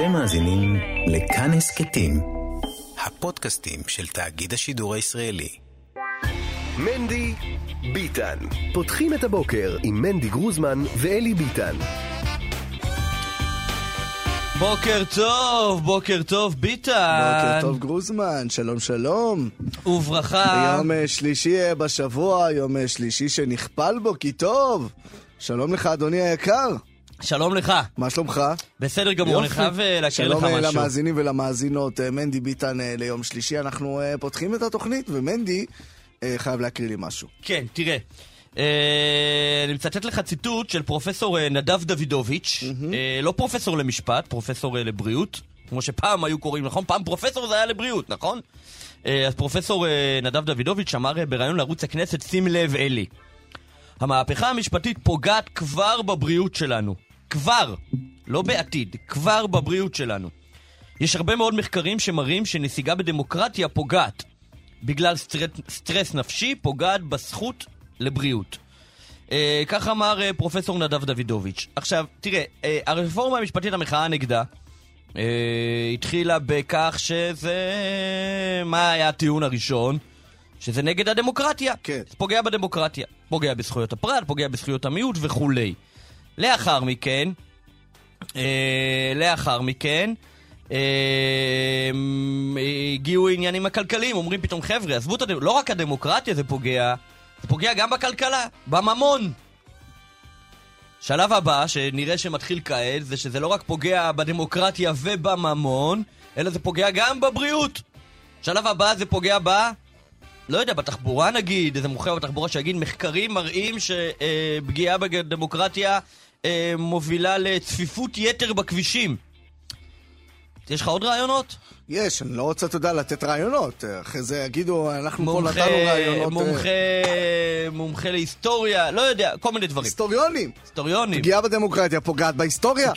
אתם מאזינים לכאן הסכתים, הפודקאסטים של תאגיד השידור הישראלי. מנדי ביטן. פותחים את הבוקר עם מנדי גרוזמן ואלי ביטן. בוקר טוב, בוקר טוב, ביטן. בוקר טוב גרוזמן, שלום שלום. וברכה. יום אה, שלישי אה, בשבוע, יום אה, שלישי שנכפל בו, כי טוב. שלום לך, אדוני היקר. שלום לך. מה שלומך? בסדר גמור, אני. חייב אה, להקריא לך שלום אה, משהו. למאזינים ולמאזינות, אה, מנדי ביטן ליום שלישי. אנחנו פותחים את התוכנית, ומנדי חייב להקריא לי משהו. כן, תראה. אה, אני מצטט לך ציטוט של פרופסור נדב דוידוביץ', לא פרופסור למשפט, פרופסור לבריאות, כמו שפעם היו קוראים, נכון? פעם פרופסור זה היה לבריאות, נכון? אז פרופסור נדב דוידוביץ' אמר בריאיון לערוץ הכנסת, שים לב אלי, המהפכה המשפטית פוגעת כבר בבריאות שלנו. כבר, לא בעתיד, כבר בבריאות שלנו. יש הרבה מאוד מחקרים שמראים שנסיגה בדמוקרטיה פוגעת. בגלל סטרס, סטרס נפשי, פוגעת בזכות לבריאות. אה, כך אמר אה, פרופסור נדב דוידוביץ'. עכשיו, תראה, אה, הרפורמה המשפטית המחאה נגדה אה, התחילה בכך שזה... מה היה הטיעון הראשון? שזה נגד הדמוקרטיה. כן. זה פוגע בדמוקרטיה. פוגע בזכויות הפרט, פוגע בזכויות המיעוט וכולי. לאחר מכן, אה, לאחר מכן, אה, הגיעו העניינים הכלכליים, אומרים פתאום, חבר'ה, עזבו את הדמוקרטיה, לא רק הדמוקרטיה זה פוגע, זה פוגע גם בכלכלה, בממון. שלב הבא, שנראה שמתחיל כעת, זה שזה לא רק פוגע בדמוקרטיה ובממון, אלא זה פוגע גם בבריאות. שלב הבא זה פוגע ב... לא יודע, בתחבורה נגיד, איזה מומחה בתחבורה שיגיד, מחקרים מראים שפגיעה בדמוקרטיה אה, מובילה לצפיפות יתר בכבישים. יש לך עוד רעיונות? יש, אני לא רוצה, אתה יודע, לתת רעיונות. אה, אחרי זה יגידו, אנחנו פה מומחה, נתנו רעיונות... אה, מומחה, מומחה להיסטוריה, לא יודע, כל מיני דברים. היסטוריונים. היסטוריונים. פגיעה בדמוקרטיה פוגעת בהיסטוריה?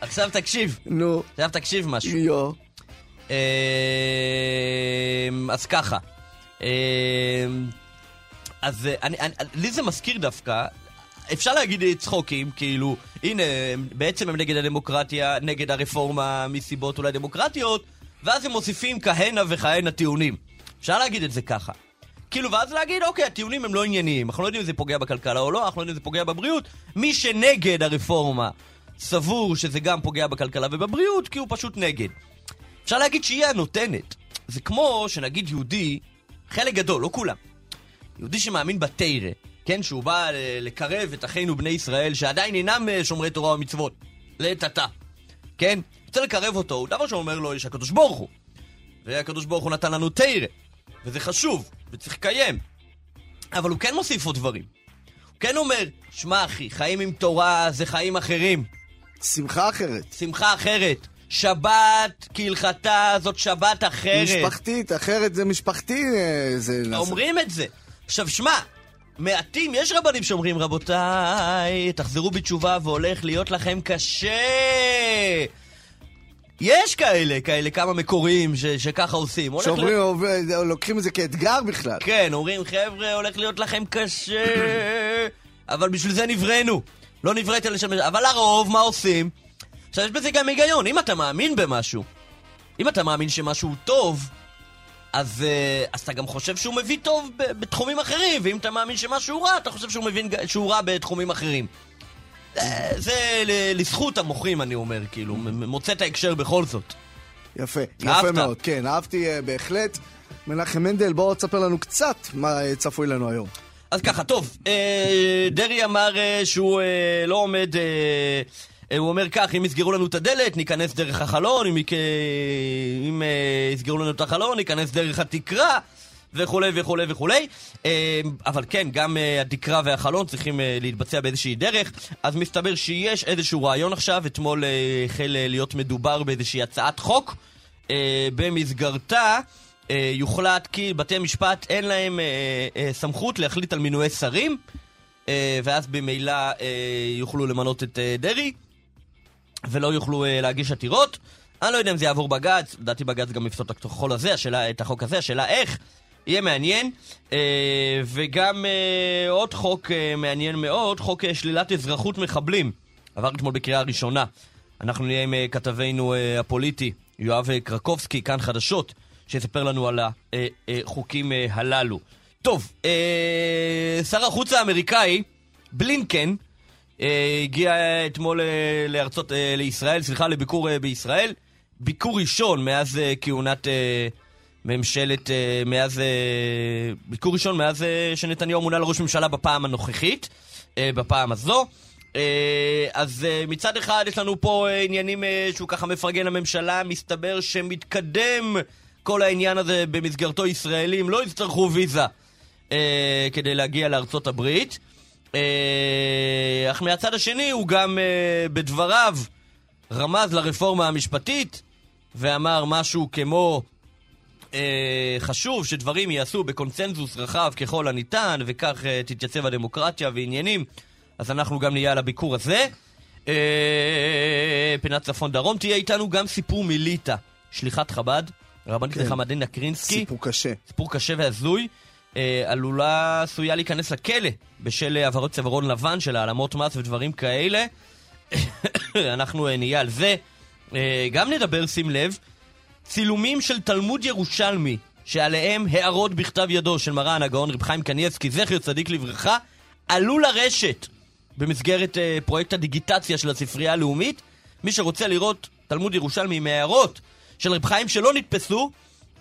עכשיו תקשיב, נו, עכשיו תקשיב משהו. יו. אמ, אז ככה. אמ, אז אה, אני, אני, לי זה מזכיר דווקא, אפשר להגיד צחוקים, כאילו, הנה, בעצם הם נגד הדמוקרטיה, נגד הרפורמה מסיבות אולי דמוקרטיות, ואז הם מוסיפים כהנה וכהנה טיעונים. אפשר להגיד את זה ככה. כאילו, ואז להגיד, אוקיי, הטיעונים הם לא ענייניים, אנחנו לא יודעים אם זה פוגע בכלכלה או לא, אנחנו לא יודעים אם זה פוגע בבריאות. מי שנגד הרפורמה סבור שזה גם פוגע בכלכלה ובבריאות, כי הוא פשוט נגד. אפשר להגיד שהיא הנותנת. זה כמו שנגיד יהודי, חלק גדול, לא כולם, יהודי שמאמין בתרא, כן, שהוא בא לקרב את אחינו בני ישראל שעדיין אינם אה, שומרי תורה ומצוות, לעת עתה, כן? רוצה לקרב אותו, הוא דבר שאומר לו, יש הקדוש ברוך הוא. והקדוש ברוך הוא נתן לנו תרא, וזה חשוב, וצריך לקיים. אבל הוא כן מוסיף עוד דברים. הוא כן אומר, שמע אחי, חיים עם תורה זה חיים אחרים. שמחה אחרת. שמחה אחרת. שבת כהלכתה זאת שבת אחרת. משפחתית, אחרת זה משפחתי. אה, זה... אומרים את זה. עכשיו, שמע, מעטים, יש רבנים שאומרים, רבותיי, תחזרו בתשובה והולך להיות לכם קשה. יש כאלה, כאלה כמה מקוריים ש- שככה עושים. שאומרים, עובד- לוקחים את זה כאתגר בכלל. כן, אומרים, חבר'ה, הולך להיות לכם קשה, אבל בשביל זה נבראנו. לא נבראת לשם... אבל לרוב, מה עושים? עכשיו, יש בזה גם היגיון. אם אתה מאמין במשהו, אם אתה מאמין שמשהו טוב, אז, אה, אז אתה גם חושב שהוא מביא טוב בתחומים אחרים, ואם אתה מאמין שמשהו רע, אתה חושב שהוא מבין שהוא רע בתחומים אחרים. זה לזכות המוחים, אני אומר, כאילו, מוצא את ההקשר בכל זאת. יפה, אהבת. יפה מאוד, כן, אהבתי אה, בהחלט. מנחם מנדל, בוא תספר לנו קצת מה אה, צפוי לנו היום. אז ככה, טוב, דרעי אמר שהוא לא עומד, הוא אומר כך, אם יסגרו לנו את הדלת, ניכנס דרך החלון, אם, יק... אם אה, יסגרו לנו את החלון, ניכנס דרך התקרה, וכולי וכולי וכולי. אה, אבל כן, גם אה, התקרה והחלון צריכים אה, להתבצע באיזושהי דרך. אז מסתבר שיש איזשהו רעיון עכשיו, אתמול החל אה, להיות מדובר באיזושהי הצעת חוק, אה, במסגרתה... יוחלט כי בתי המשפט אין להם סמכות להחליט על מינויי שרים, ואז במילא יוכלו למנות את דרעי, ולא יוכלו אה, להגיש עתירות. אני לא יודע אם זה יעבור בג"ץ, לדעתי בג"ץ גם יפסול את החול הזה, השאלה, את החוק הזה, השאלה איך. יהיה מעניין. אה, וגם אה, עוד חוק מעניין מאוד, חוק שלילת אזרחות מחבלים. עבר אתמול בקריאה ראשונה. אנחנו נהיה עם כתבנו הפוליטי, יואב קרקובסקי, כאן חדשות, שיספר לנו על החוקים הללו. טוב, שר החוץ האמריקאי, בלינקן, הגיע אתמול לארצות, לישראל, סליחה, לביקור בישראל. ביקור ראשון מאז כהונת ממשלת, מאז, ביקור ראשון מאז שנתניהו מונה לראש ממשלה בפעם הנוכחית, בפעם הזו. אה, אז אה, מצד אחד יש לנו פה אה, עניינים שהוא ככה מפרגן לממשלה, מסתבר שמתקדם כל העניין הזה במסגרתו ישראלים לא יצטרכו ויזה כדי להגיע לארצות הברית. אך מהצד השני הוא גם בדבריו רמז לרפורמה המשפטית ואמר משהו כמו חשוב שדברים ייעשו בקונצנזוס רחב ככל הניתן וכך תתייצב הדמוקרטיה ועניינים אז אנחנו גם נהיה על הביקור הזה. אה, פינת צפון דרום תהיה איתנו גם סיפור מליטא, שליחת חב"ד, רבנית כן. נחמדין נקרינסקי. סיפור קשה. סיפור קשה והזוי. אה, עלולה, עשויה להיכנס לכלא בשל עברות צווארון לבן של העלמות מס ודברים כאלה. אנחנו אה, נהיה על זה. אה, גם נדבר, שים לב, צילומים של תלמוד ירושלמי, שעליהם הערות בכתב ידו של מרן הגאון רב חיים קניאבסקי, זכר צדיק לברכה, עלו לרשת. במסגרת uh, פרויקט הדיגיטציה של הספרייה הלאומית. מי שרוצה לראות תלמוד ירושלמי עם הערות של רב חיים שלא נתפסו,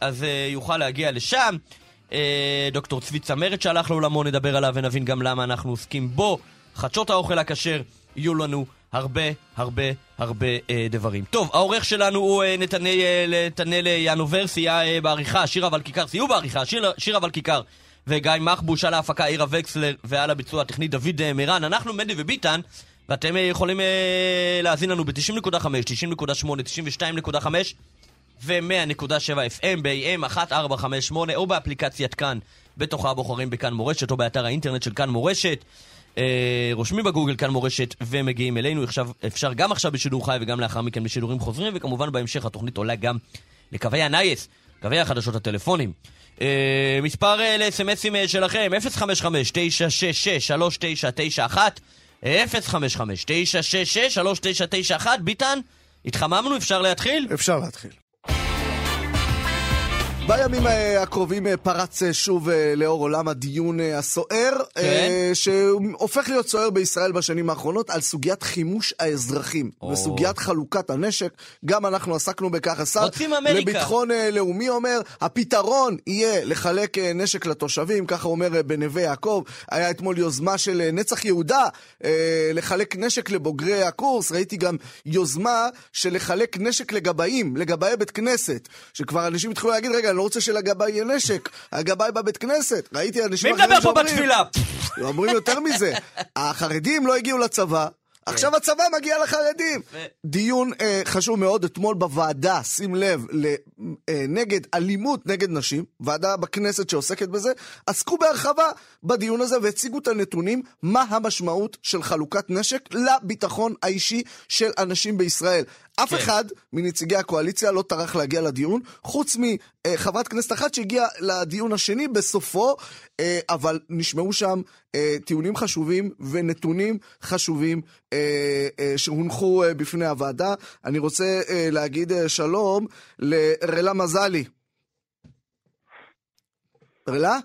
אז uh, יוכל להגיע לשם. Uh, דוקטור צבי צמרת שהלך לעולמו, נדבר עליו ונבין גם למה אנחנו עוסקים בו. חדשות האוכל הכשר, יהיו לנו הרבה הרבה הרבה אה, דברים. טוב, העורך שלנו הוא אה, נתנאל, נתנאל ינוברסי, היה אה, בעריכה, שירה ולכיכר, סייעו בעריכה, שירה, שירה ולכיכר וגיא מחבוש על ההפקה, עירה וקסלר ועל הביצוע הטכני דוד אה, מירן. אנחנו מנדי וביטן, ואתם אה, יכולים אה, להאזין לנו ב-90.5, 90.8, 92.5 ו-100.7 FM ב-AM 1458 או באפליקציית כאן, בתוכה בוחרים בכאן מורשת או באתר האינטרנט של כאן מורשת. אה, רושמים בגוגל כאן מורשת ומגיעים אלינו. עכשיו, אפשר גם עכשיו בשידור חי וגם לאחר מכן בשידורים חוזרים, וכמובן בהמשך התוכנית עולה גם לקווי הנייס, קווי החדשות הטלפונים. אה, מספר אה, לסמסים אה, שלכם, 055-966-3991 055-966-3991 ביטן, התחממנו, אפשר להתחיל? אפשר להתחיל. בימים אה, הקרובים אה, פרץ אה, שוב לאור עולם הדיון הסוער, כן. שהופך להיות סוער בישראל בשנים האחרונות, על סוגיית חימוש האזרחים או. וסוגיית חלוקת הנשק. גם אנחנו עסקנו בכך. השר לביטחון לאומי אומר, הפתרון יהיה לחלק נשק לתושבים, ככה אומר בנווה יעקב. היה אתמול יוזמה של נצח יהודה לחלק נשק לבוגרי הקורס. ראיתי גם יוזמה של לחלק נשק לגבאים, לגבאי בית כנסת, שכבר אנשים התחילו להגיד, רגע, לא רוצה שלגבאי יהיה נשק. הגבאי בבית כנסת. ראיתי אנשים אחרים שאומרים... מי מדבר פה בתפילה? אומרים יותר מזה. החרדים לא הגיעו לצבא, עכשיו הצבא מגיע לחרדים. דיון אה, חשוב מאוד אתמול בוועדה, שים לב, אה, נגד אלימות נגד נשים, ועדה בכנסת שעוסקת בזה, עסקו בהרחבה בדיון הזה והציגו את הנתונים, מה המשמעות של חלוקת נשק לביטחון האישי של אנשים בישראל. אף כן. אחד מנציגי הקואליציה לא טרח להגיע לדיון, חוץ מחברת כנסת אחת שהגיעה לדיון השני בסופו, אה, אבל נשמעו שם אה, טיעונים חשובים ונתונים חשובים אה, שהונחו בפני הוועדה. אני רוצה להגיד שלום לרלה מזלי. רלה?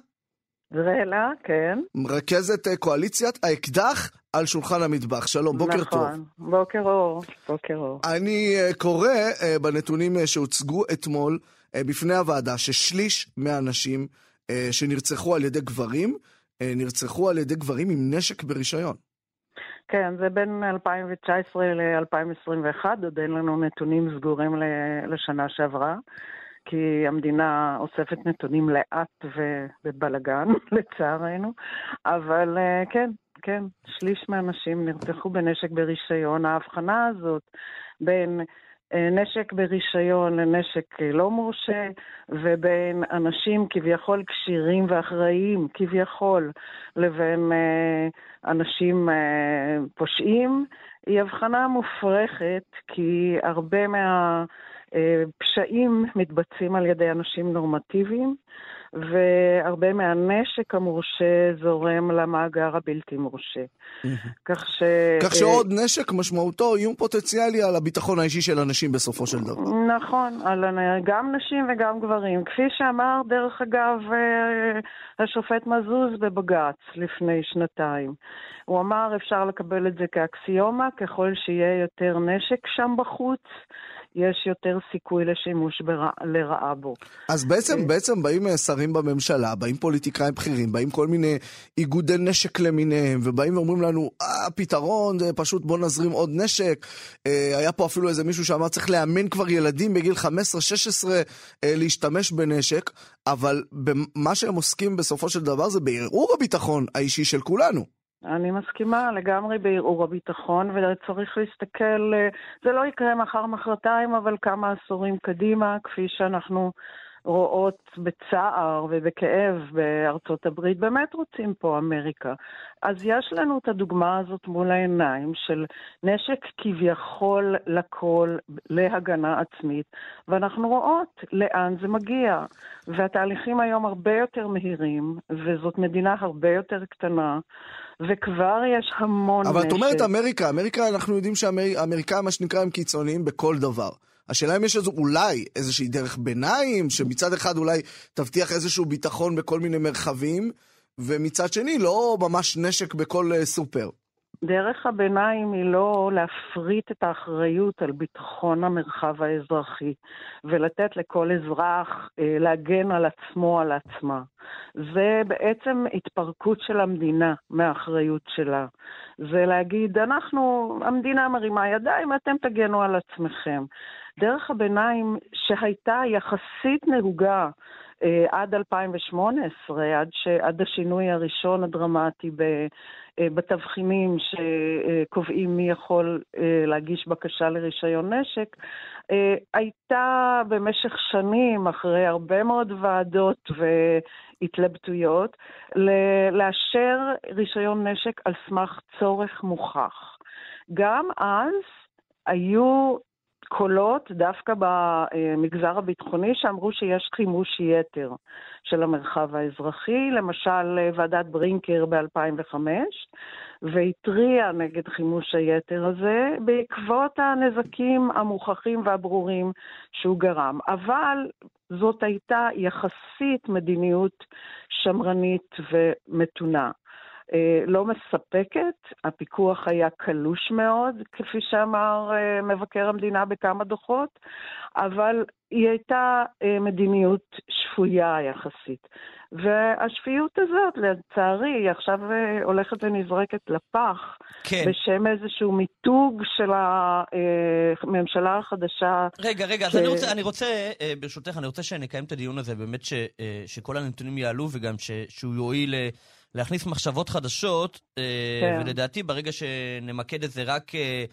רלה, כן. מרכזת קואליציית האקדח על שולחן המטבח. שלום, בוקר נכון, טוב. נכון, בוקר אור, בוקר אור. אני uh, קורא uh, בנתונים uh, שהוצגו אתמול בפני הוועדה ששליש מהאנשים uh, שנרצחו על ידי גברים, נרצחו על ידי גברים עם נשק ברישיון. כן, זה בין 2019 ל-2021, עוד אין לנו נתונים סגורים לשנה שעברה. כי המדינה אוספת נתונים לאט ובבלגן, לצערנו. אבל כן, כן, שליש מהאנשים נרצחו בנשק ברישיון. ההבחנה הזאת בין אה, נשק ברישיון לנשק אה, לא מורשה, ובין אנשים כביכול כשירים ואחראיים, כביכול, לבין אה, אנשים פושעים, היא הבחנה מופרכת, כי הרבה מה... פשעים מתבצעים על ידי אנשים נורמטיביים, והרבה מהנשק המורשה זורם למאגר הבלתי מורשה. כך ש... כך שעוד נשק משמעותו איום פוטנציאלי על הביטחון האישי של אנשים בסופו של דבר. נכון, על, גם נשים וגם גברים. כפי שאמר, דרך אגב, אה, השופט מזוז בבג"ץ לפני שנתיים. הוא אמר, אפשר לקבל את זה כאקסיומה, ככל שיהיה יותר נשק שם בחוץ. יש יותר סיכוי לשימוש ברע, לרעה בו. אז בעצם, אה, בעצם באים אה, שרים בממשלה, באים פוליטיקאים בכירים, באים כל מיני איגודי נשק למיניהם, ובאים ואומרים לנו, אה, הפתרון זה פשוט בוא נזרים עוד נשק. אה, היה פה אפילו איזה מישהו שאמר צריך לאמן כבר ילדים בגיל 15-16 אה, להשתמש בנשק, אבל במה שהם עוסקים בסופו של דבר זה בערעור הביטחון האישי של כולנו. אני מסכימה לגמרי בערעור הביטחון, וצריך להסתכל, אה, זה לא יקרה מחר-מחרתיים, אבל כמה עשורים קדימה, כפי שאנחנו רואות בצער ובכאב בארצות הברית, באמת רוצים פה אמריקה. אז יש לנו את הדוגמה הזאת מול העיניים של נשק כביכול לכל להגנה עצמית, ואנחנו רואות לאן זה מגיע. והתהליכים היום הרבה יותר מהירים, וזאת מדינה הרבה יותר קטנה. וכבר יש המון אבל נשק. אבל את אומרת אמריקה, אמריקה, אנחנו יודעים שהאמריקאים, מה שנקרא, הם קיצוניים בכל דבר. השאלה אם יש איזו, אולי איזושהי דרך ביניים, שמצד אחד אולי תבטיח איזשהו ביטחון בכל מיני מרחבים, ומצד שני לא ממש נשק בכל uh, סופר. דרך הביניים היא לא להפריט את האחריות על ביטחון המרחב האזרחי ולתת לכל אזרח אה, להגן על עצמו, על עצמה. זה בעצם התפרקות של המדינה מהאחריות שלה. זה להגיד, אנחנו, המדינה מרימה ידיים, אתם תגנו על עצמכם. דרך הביניים שהייתה יחסית נהוגה עד 2018, עד, ש, עד השינוי הראשון הדרמטי ב, אה, בתבחינים שקובעים מי יכול אה, להגיש בקשה לרישיון נשק, הייתה במשך שנים, אחרי הרבה מאוד ועדות והתלבטויות, לאשר רישיון נשק על סמך צורך מוכח. גם אז היו קולות דווקא במגזר הביטחוני שאמרו שיש חימוש יתר של המרחב האזרחי, למשל ועדת ברינקר ב-2005, והתריעה נגד חימוש היתר הזה בעקבות הנזקים המוכחים והברורים שהוא גרם. אבל זאת הייתה יחסית מדיניות שמרנית ומתונה. אה, לא מספקת, הפיקוח היה קלוש מאוד, כפי שאמר אה, מבקר המדינה בכמה דוחות, אבל היא הייתה אה, מדיניות שפויה יחסית. והשפיות הזאת, לצערי, היא עכשיו הולכת ונזרקת לפח, כן. בשם איזשהו מיתוג של הממשלה החדשה. רגע, רגע, ש... אז אני רוצה, אני רוצה, ברשותך, אני רוצה שנקיים את הדיון הזה, באמת ש, שכל הנתונים יעלו וגם ש, שהוא יועיל להכניס מחשבות חדשות, אה, כן. ולדעתי ברגע שנמקד את זה רק אה,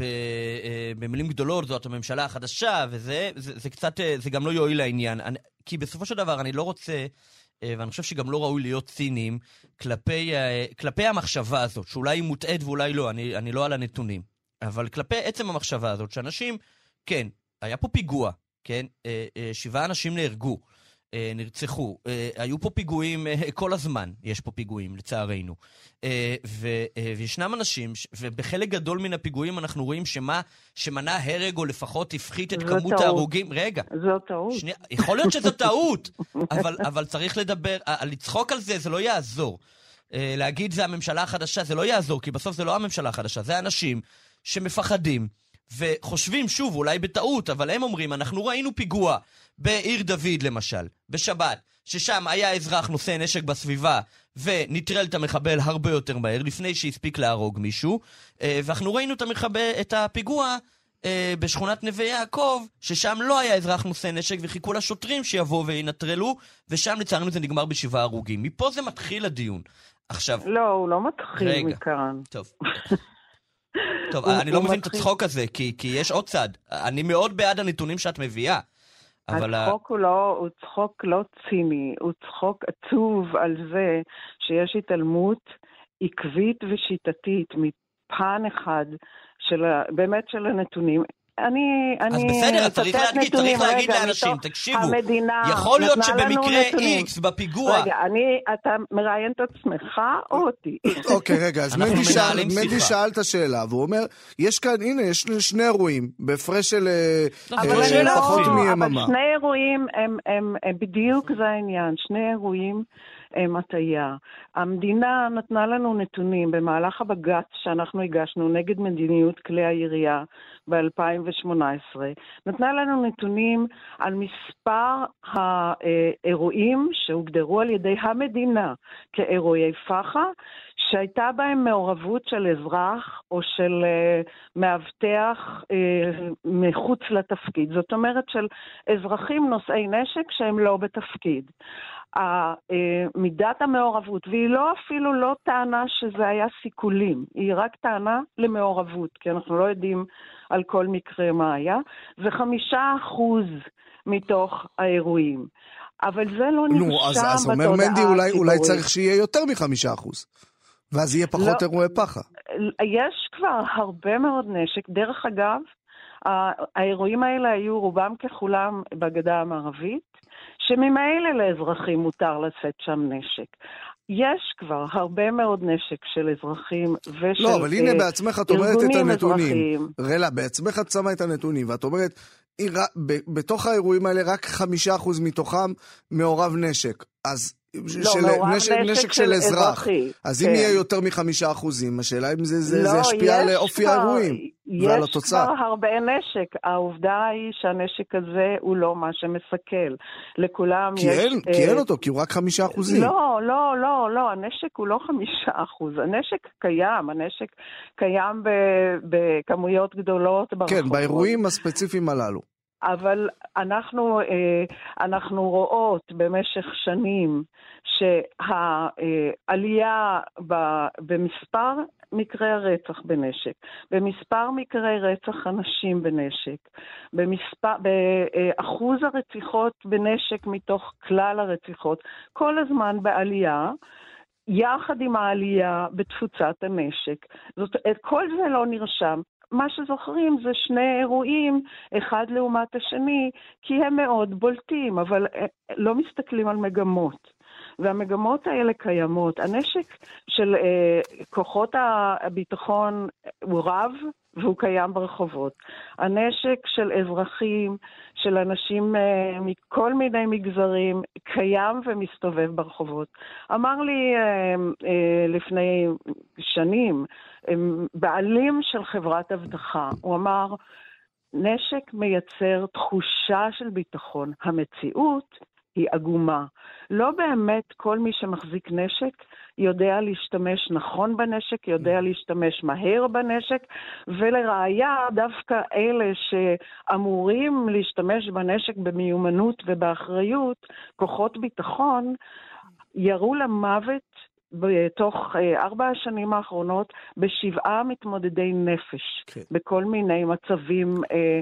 אה, במילים גדולות, זאת הממשלה החדשה, וזה זה, זה קצת, זה גם לא יועיל לעניין. אני, כי בסופו של דבר אני לא רוצה, ואני חושב שגם לא ראוי להיות ציניים, כלפי, כלפי המחשבה הזאת, שאולי היא מוטעית ואולי לא, אני, אני לא על הנתונים. אבל כלפי עצם המחשבה הזאת, שאנשים, כן, היה פה פיגוע, כן, שבעה אנשים נהרגו. אה, נרצחו. אה, היו פה פיגועים אה, כל הזמן, יש פה פיגועים, לצערנו. וישנם אנשים, ובחלק גדול מן הפיגועים אנחנו רואים שמה שמנע הרג, או לפחות הפחית את כמות טעות. ההרוגים... רגע. זו טעות. שנייה, יכול להיות שזו טעות, אבל, אבל צריך לדבר, לצחוק על זה, זה לא יעזור. להגיד זה הממשלה החדשה, זה לא יעזור, כי בסוף זה לא הממשלה החדשה, זה אנשים שמפחדים. וחושבים, שוב, אולי בטעות, אבל הם אומרים, אנחנו ראינו פיגוע בעיר דוד למשל, בשבת, ששם היה אזרח נושא נשק בסביבה ונטרל את המחבל הרבה יותר מהר, לפני שהספיק להרוג מישהו, אה, ואנחנו ראינו את, המחבל, את הפיגוע אה, בשכונת נווה יעקב, ששם לא היה אזרח נושא נשק וחיכו לשוטרים שיבואו וינטרלו, ושם לצערנו זה נגמר בשבעה הרוגים. מפה זה מתחיל הדיון. עכשיו... לא, הוא לא מתחיל רגע, מכאן. טוב. טוב, אני לא מבין את הצחוק הזה, כי, כי יש עוד צד. אני מאוד בעד הנתונים שאת מביאה. אבל... הצחוק הוא לא, הוא צחוק לא ציני, הוא צחוק עצוב על זה שיש התעלמות עקבית ושיטתית מפן אחד של, באמת של הנתונים. אני, אז אני בסדר, צריך להגיד, נתונים, צריך להגיד רגע, לאנשים, תקשיבו, המדינה יכול להיות שבמקרה. X בפיגוע, רגע, אני, אתה מראיין את עצמך או אותי? אוקיי, רגע, אז מנדי שאל- מנדי שיחה. שאל את השאלה, והוא אומר, יש כאן, הנה, יש שני אירועים, בהפרש של אה, לא, אה, השאלה פחות מיממה. אבל שני אירועים הם, הם, הם בדיוק זה העניין, שני אירועים הם הטעיה. המדינה נתנה לנו נתונים במהלך הבג"ץ שאנחנו הגשנו נגד מדיניות כלי הירייה ב-2018, נתנה לנו נתונים על מספר האירועים שהוגדרו על ידי המדינה כאירועי פח"ע, שהייתה בהם מעורבות של אזרח או של אה, מאבטח אה, מחוץ לתפקיד. זאת אומרת של אזרחים נושאי נשק שהם לא בתפקיד. מידת המעורבות, והיא לא אפילו לא טענה שזה היה סיכולים, היא רק טענה למעורבות, כי אנחנו לא יודעים על כל מקרה מה היה, זה חמישה אחוז מתוך האירועים. אבל זה לא נרשם נו, אז, בתודעה אז אומר מנדי, אולי, אולי הציבורית. צריך שיהיה יותר מחמישה אחוז. ואז יהיה פחות לא. אירועי פח"ע. יש כבר הרבה מאוד נשק. דרך אגב, האירועים האלה היו רובם ככולם בגדה המערבית, שממילא לאזרחים מותר לשאת שם נשק. יש כבר הרבה מאוד נשק של אזרחים ושל לא, אבל הנה אה, בעצמך את אומרת את הנתונים. אזרחיים. רלה, בעצמך את שמה את הנתונים, ואת אומרת, בתוך האירועים האלה רק חמישה אחוז מתוכם מעורב נשק. אז... לא, של, מעורב נשק, נשק של אזרח. אזרחי. אז אם כן. יהיה יותר מחמישה אחוזים, השאלה אם זה, זה, לא, זה ישפיע על יש אופי האירועים ועל יש התוצאה. כבר הרבה נשק. העובדה היא שהנשק הזה הוא לא מה שמסכל. לכולם כי יש... אין, כי אה, אין אותו, כי הוא רק חמישה אחוזים. לא, לא, לא, לא, הנשק הוא לא חמישה אחוז. הנשק קיים, הנשק קיים בכמויות גדולות ברחובות. כן, באירועים הספציפיים הללו. אבל אנחנו, אה, אנחנו רואות במשך שנים שהעלייה במספר מקרי הרצח בנשק, במספר מקרי רצח אנשים בנשק, במספר, באחוז הרציחות בנשק מתוך כלל הרציחות, כל הזמן בעלייה. יחד עם העלייה בתפוצת הנשק. זאת, את כל זה לא נרשם. מה שזוכרים זה שני אירועים, אחד לעומת השני, כי הם מאוד בולטים, אבל אה, לא מסתכלים על מגמות. והמגמות האלה קיימות. הנשק של אה, כוחות הביטחון הוא רב והוא קיים ברחובות. הנשק של אזרחים, של אנשים אה, מכל מיני מגזרים, קיים ומסתובב ברחובות. אמר לי אה, אה, לפני שנים, אה, בעלים של חברת אבטחה, הוא אמר, נשק מייצר תחושה של ביטחון. המציאות היא עגומה. לא באמת כל מי שמחזיק נשק יודע להשתמש נכון בנשק, יודע להשתמש מהר בנשק, ולראיה, דווקא אלה שאמורים להשתמש בנשק במיומנות ובאחריות, כוחות ביטחון, ירו למוות בתוך אה, ארבע השנים האחרונות בשבעה מתמודדי נפש, כן. בכל מיני מצבים אה,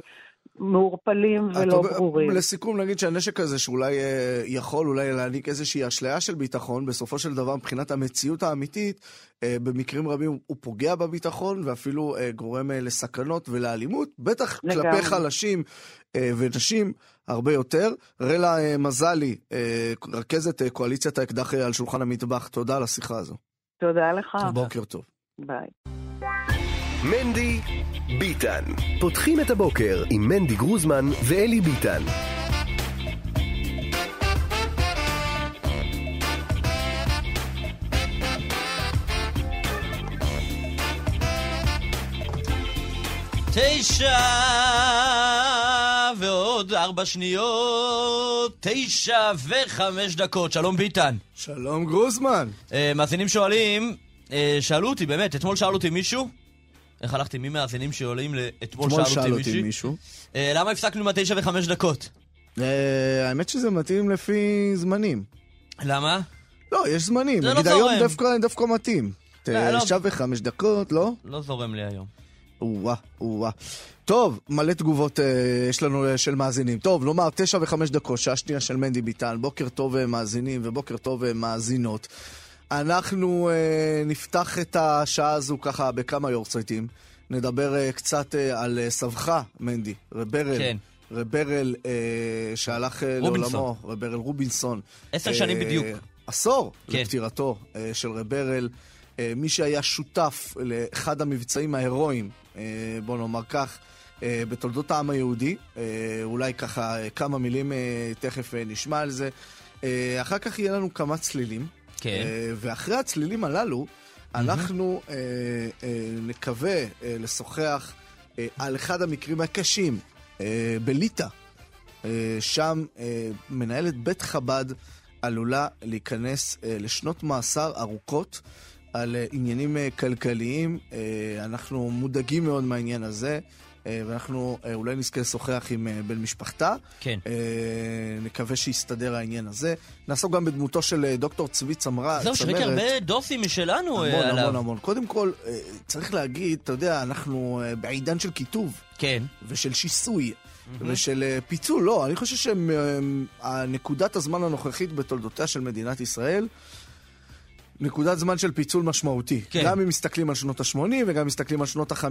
מעורפלים את ולא אומר- ברורים. לסיכום נגיד שהנשק הזה שאולי אה, יכול אולי להעניק איזושהי אשליה של ביטחון, בסופו של דבר מבחינת המציאות האמיתית, אה, במקרים רבים הוא פוגע בביטחון ואפילו אה, גורם לסכנות ולאלימות, בטח לגמרי. כלפי חלשים ונשים הרבה יותר. רלה מזלי, רכזת קואליציית האקדח על שולחן המטבח, תודה על השיחה הזו. תודה לך. בוקר טוב. ביי. מנדי ביטן. פותחים את הבוקר עם מנדי גרוזמן ואלי ביטן. תשע ועוד ארבע שניות, תשע וחמש דקות. שלום ביטן. שלום גרוזמן. אה, מאזינים שואלים, אה, שאלו אותי באמת, אתמול שאל אותי מישהו, איך הלכתי מי מאזינים שעולים לאתמול אתמול שאל שאל אותי מישהו, מישהו. אה, למה הפסקנו עם התשע וחמש דקות? אה, האמת שזה מתאים לפי זמנים. למה? לא, יש זמנים. זה לא נגיד היום זורם. דווקא, דווקא מתאים. לא, לא. תשע וחמש דקות, לא? לא זורם לי היום. או-אה, או-אה. טוב, מלא תגובות אה, יש לנו אה, של מאזינים. טוב, נאמר, תשע וחמש דקות, שעה שנייה של מנדי ביטן. בוקר טוב אה, מאזינים ובוקר טוב אה, מאזינות. אנחנו אה, נפתח את השעה הזו ככה בכמה יורצייטים. נדבר אה, קצת אה, על אה, סבך, מנדי, רברל. כן. רברל אה, שהלך אה. לעולמו, רברל רובינסון. עשר שנים אה, בדיוק. עשור כן. לפטירתו אה, של רברל. אה, מי שהיה שותף לאחד המבצעים ההירואיים, אה, בוא נאמר כך, אה, בתולדות העם היהודי. אה, אולי ככה אה, כמה מילים אה, תכף אה, נשמע על זה. אה, אחר כך יהיה לנו כמה צלילים. כן. אה, ואחרי הצלילים הללו, אנחנו אה, אה, נקווה לשוחח על אחד המקרים הקשים בליטא. שם מנהלת בית חב"ד עלולה להיכנס לשנות מאסר ארוכות על עניינים כלכליים. אנחנו מודאגים מאוד מהעניין הזה. אה, ואנחנו אה, אולי נזכה לשוחח עם אה, בן משפחתה. כן. נקווה שיסתדר העניין הזה. נעסוק גם בדמותו של דוקטור צבי צמרה. זהו, שראיתי צמרת. הרבה דוסים משלנו המון, עליו. המון, המון. קודם כל, צריך להגיד, אתה יודע, אנחנו בעידן של קיטוב כן. ושל שיסוי ושל אה, פיצול. לא, אני חושב שנקודת הזמן הנוכחית בתולדותיה של מדינת ישראל, נקודת זמן של פיצול משמעותי. כן. גם אם מסתכלים על שנות ה-80 וגם מסתכלים על שנות ה-50,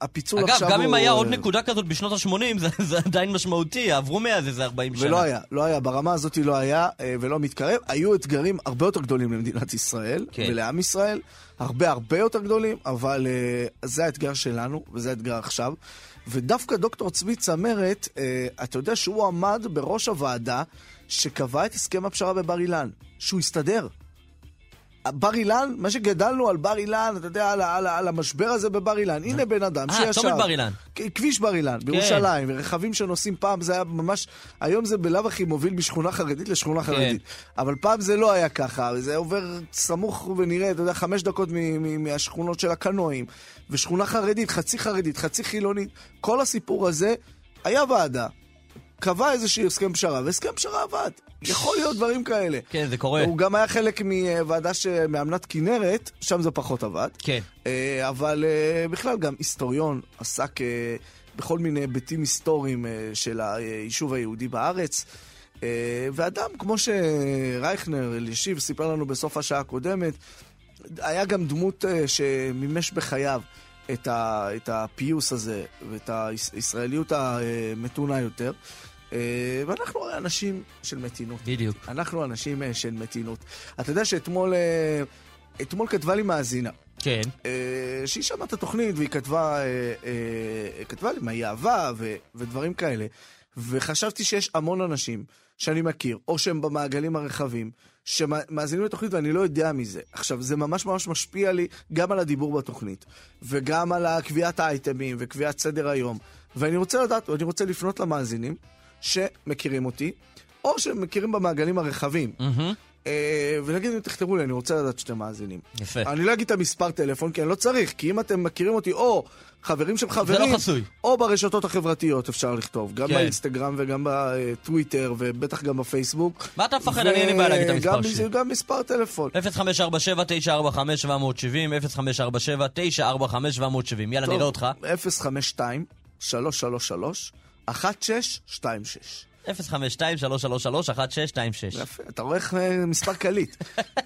הפיצול אגב, עכשיו גם אם הוא, היה אה, עוד נקודה כזאת בשנות ה-80, זה, זה עדיין משמעותי, עברו מאז איזה 40 שנה. ולא היה, לא היה, ברמה הזאת לא היה אה, ולא מתקרב. היו אתגרים הרבה יותר גדולים למדינת ישראל כן. ולעם ישראל, הרבה הרבה יותר גדולים, אבל אה, זה האתגר שלנו וזה האתגר עכשיו. ודווקא דוקטור צבי צמרת, אתה יודע שהוא עמד בראש הוועדה שקבעה את הסכם הפשרה בבר אילן, שהוא הסתדר. בר אילן, מה שגדלנו על בר אילן, אתה יודע, על, על, על המשבר הזה בבר אילן. הנה בן אדם אה, שישב. צומת בר אילן. כביש בר אילן, בירושלים, ורכבים שנוסעים פעם, זה היה ממש, היום זה בלאו הכי מוביל משכונה חרדית לשכונה כן. חרדית. אבל פעם זה לא היה ככה, זה עובר סמוך ונראה, אתה יודע, חמש דקות מ- מ- מהשכונות של הקנואים, ושכונה חרדית, חצי חרדית, חצי חילונית. כל הסיפור הזה, היה ועדה, קבע איזשהו הסכם פשרה, והסכם פשרה עבד. יכול להיות דברים כאלה. כן, זה קורה. הוא גם היה חלק מוועדה ש- מאמנת כנרת, שם זה פחות עבד. כן. אה, אבל אה, בכלל גם היסטוריון עסק אה, בכל מיני היבטים היסטוריים של היישוב היהודי בארץ. ואדם, כמו שרייכנר אלישיב סיפר לנו בסוף השעה הקודמת, היה גם דמות שמימש בחייו את, ה, את הפיוס הזה ואת הישראליות המתונה יותר. אה, ואנחנו אנשים של מתינות. בדיוק. אנחנו אנשים אה, של מתינות. אתה יודע שאתמול אה, אתמול כתבה לי מאזינה. כן. שהיא שמעה את התוכנית והיא כתבה, כתבה לי מה היא אהבה ו, ודברים כאלה. וחשבתי שיש המון אנשים שאני מכיר, או שהם במעגלים הרחבים, שמאזינים לתוכנית ואני לא יודע מזה. עכשיו, זה ממש ממש משפיע לי גם על הדיבור בתוכנית, וגם על קביעת האייטמים וקביעת סדר היום. ואני רוצה לדעת, ואני רוצה לפנות למאזינים שמכירים אותי, או שמכירים במעגלים הרחבים. מהמם. אה, ולהגיד אם תכתבו לי, אני רוצה לדעת שאתם מאזינים. יפה. אני לא אגיד את המספר טלפון, כי אני לא צריך, כי אם אתם מכירים אותי, או חברים של חברים, לא חסוי. או ברשתות החברתיות אפשר לכתוב, גם כן. באינסטגרם וגם בטוויטר, ובטח גם בפייסבוק. מה אתה מפחד? אני אין לי בעיה להגיד את המספר שלי. גם מספר טלפון. 0547-945-770, 0547-945-770. יאללה, נראה אותך. 052 333 1626 052-333-1626. יפה, אתה רואה איך מספר קליט.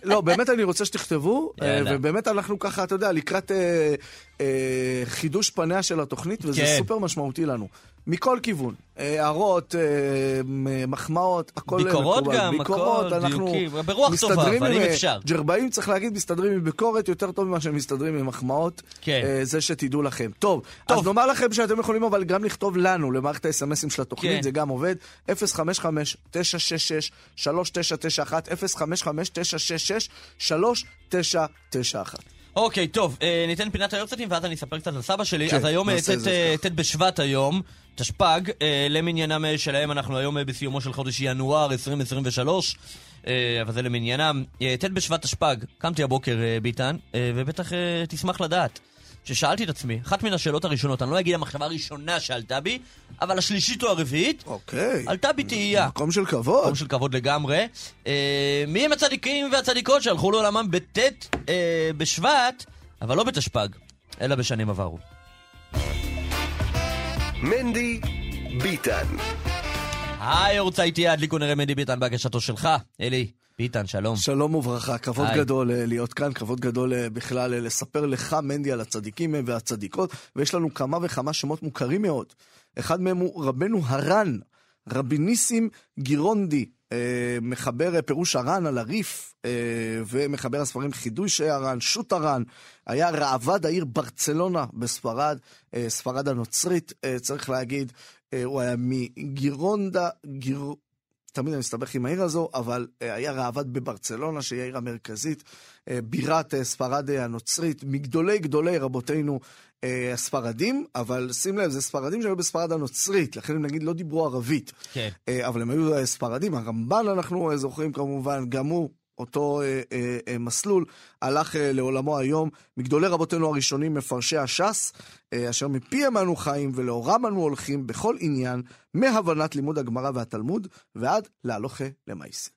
לא, באמת אני רוצה שתכתבו, אה. ובאמת אנחנו ככה, אתה יודע, לקראת אה, אה, חידוש פניה של התוכנית, וזה כן. סופר משמעותי לנו. מכל כיוון. אה, הערות, אה, מחמאות, הכל ביקורות מקובל. גם, ביקורות, הכל, אנחנו דיוקים. ברוח טובה, אבל אם אה, אפשר. ג'רבאים, צריך להגיד, מסתדרים עם ביקורת יותר טוב ממה שהם מסתדרים עם מחמאות. כן. אה, זה שתדעו לכם. טוב, טוב. אז נאמר לכם שאתם יכולים אבל גם לכתוב לנו, למערכת האס.אם.אסים של התוכנית, כן. זה גם עובד. 055-966-3991, 055-966-3991. אוקיי, טוב, אה, ניתן פינת היורצייטים ואז אני אספר קצת על סבא שלי. כן, אז היום אה, אה. ט' בשבט היום, תשפ"ג, אה, למניינם אה, שלהם, אנחנו היום אה, בסיומו של חודש ינואר 2023, אה, אבל זה למניינם. ט' בשבט תשפ"ג, קמתי הבוקר, ביטן, ובטח תשמח לדעת. ששאלתי את עצמי, אחת מן השאלות הראשונות, אני לא אגיד המחשבה הראשונה שעלתה בי, אבל השלישית או הרביעית, אוקיי. עלתה בי תהייה. מקום של כבוד. מקום של כבוד לגמרי. אה, מי הם הצדיקים והצדיקות שהלכו לעולמם בט' אה, בשבט, אבל לא בתשפ"ג, אלא בשנים עברו. מנדי ביטן. היי, רוצה איתי הדליקו נראה מדי ביטן בהגשתו שלך, אלי. ביטן, שלום. שלום וברכה, כבוד היי. גדול אה, להיות כאן, כבוד גדול אה, בכלל אה, לספר לך, מנדי, על הצדיקים והצדיקות, ויש לנו כמה וכמה שמות מוכרים מאוד. אחד מהם הוא רבנו הר"ן, רבי ניסים גירונדי, מחבר אה, פירוש הר"ן על הריף, אה, ומחבר הספרים חידוש הר"ן, שו"ת הר"ן, היה ראב"ד העיר ברצלונה בספרד, אה, ספרד הנוצרית, אה, צריך להגיד, אה, הוא היה מגירונדה, גיר... תמיד אני מסתבך עם העיר הזו, אבל אה, היה ראב"ד בברצלונה, שהיא העיר המרכזית, אה, בירת אה, ספרד הנוצרית, מגדולי גדולי רבותינו הספרדים, אבל שים לב, זה ספרדים שהיו בספרד הנוצרית, לכן הם נגיד לא דיברו ערבית. כן. אבל הם היו ספרדים, הרמב"ן אנחנו זוכרים כמובן, גם הוא. אותו אה, אה, אה, מסלול הלך אה, לעולמו היום מגדולי רבותינו הראשונים מפרשי הש"ס, אה, אשר מפיהם אנו חיים ולאורם אנו הולכים בכל עניין, מהבנת לימוד הגמרא והתלמוד ועד להלוכה למעשה.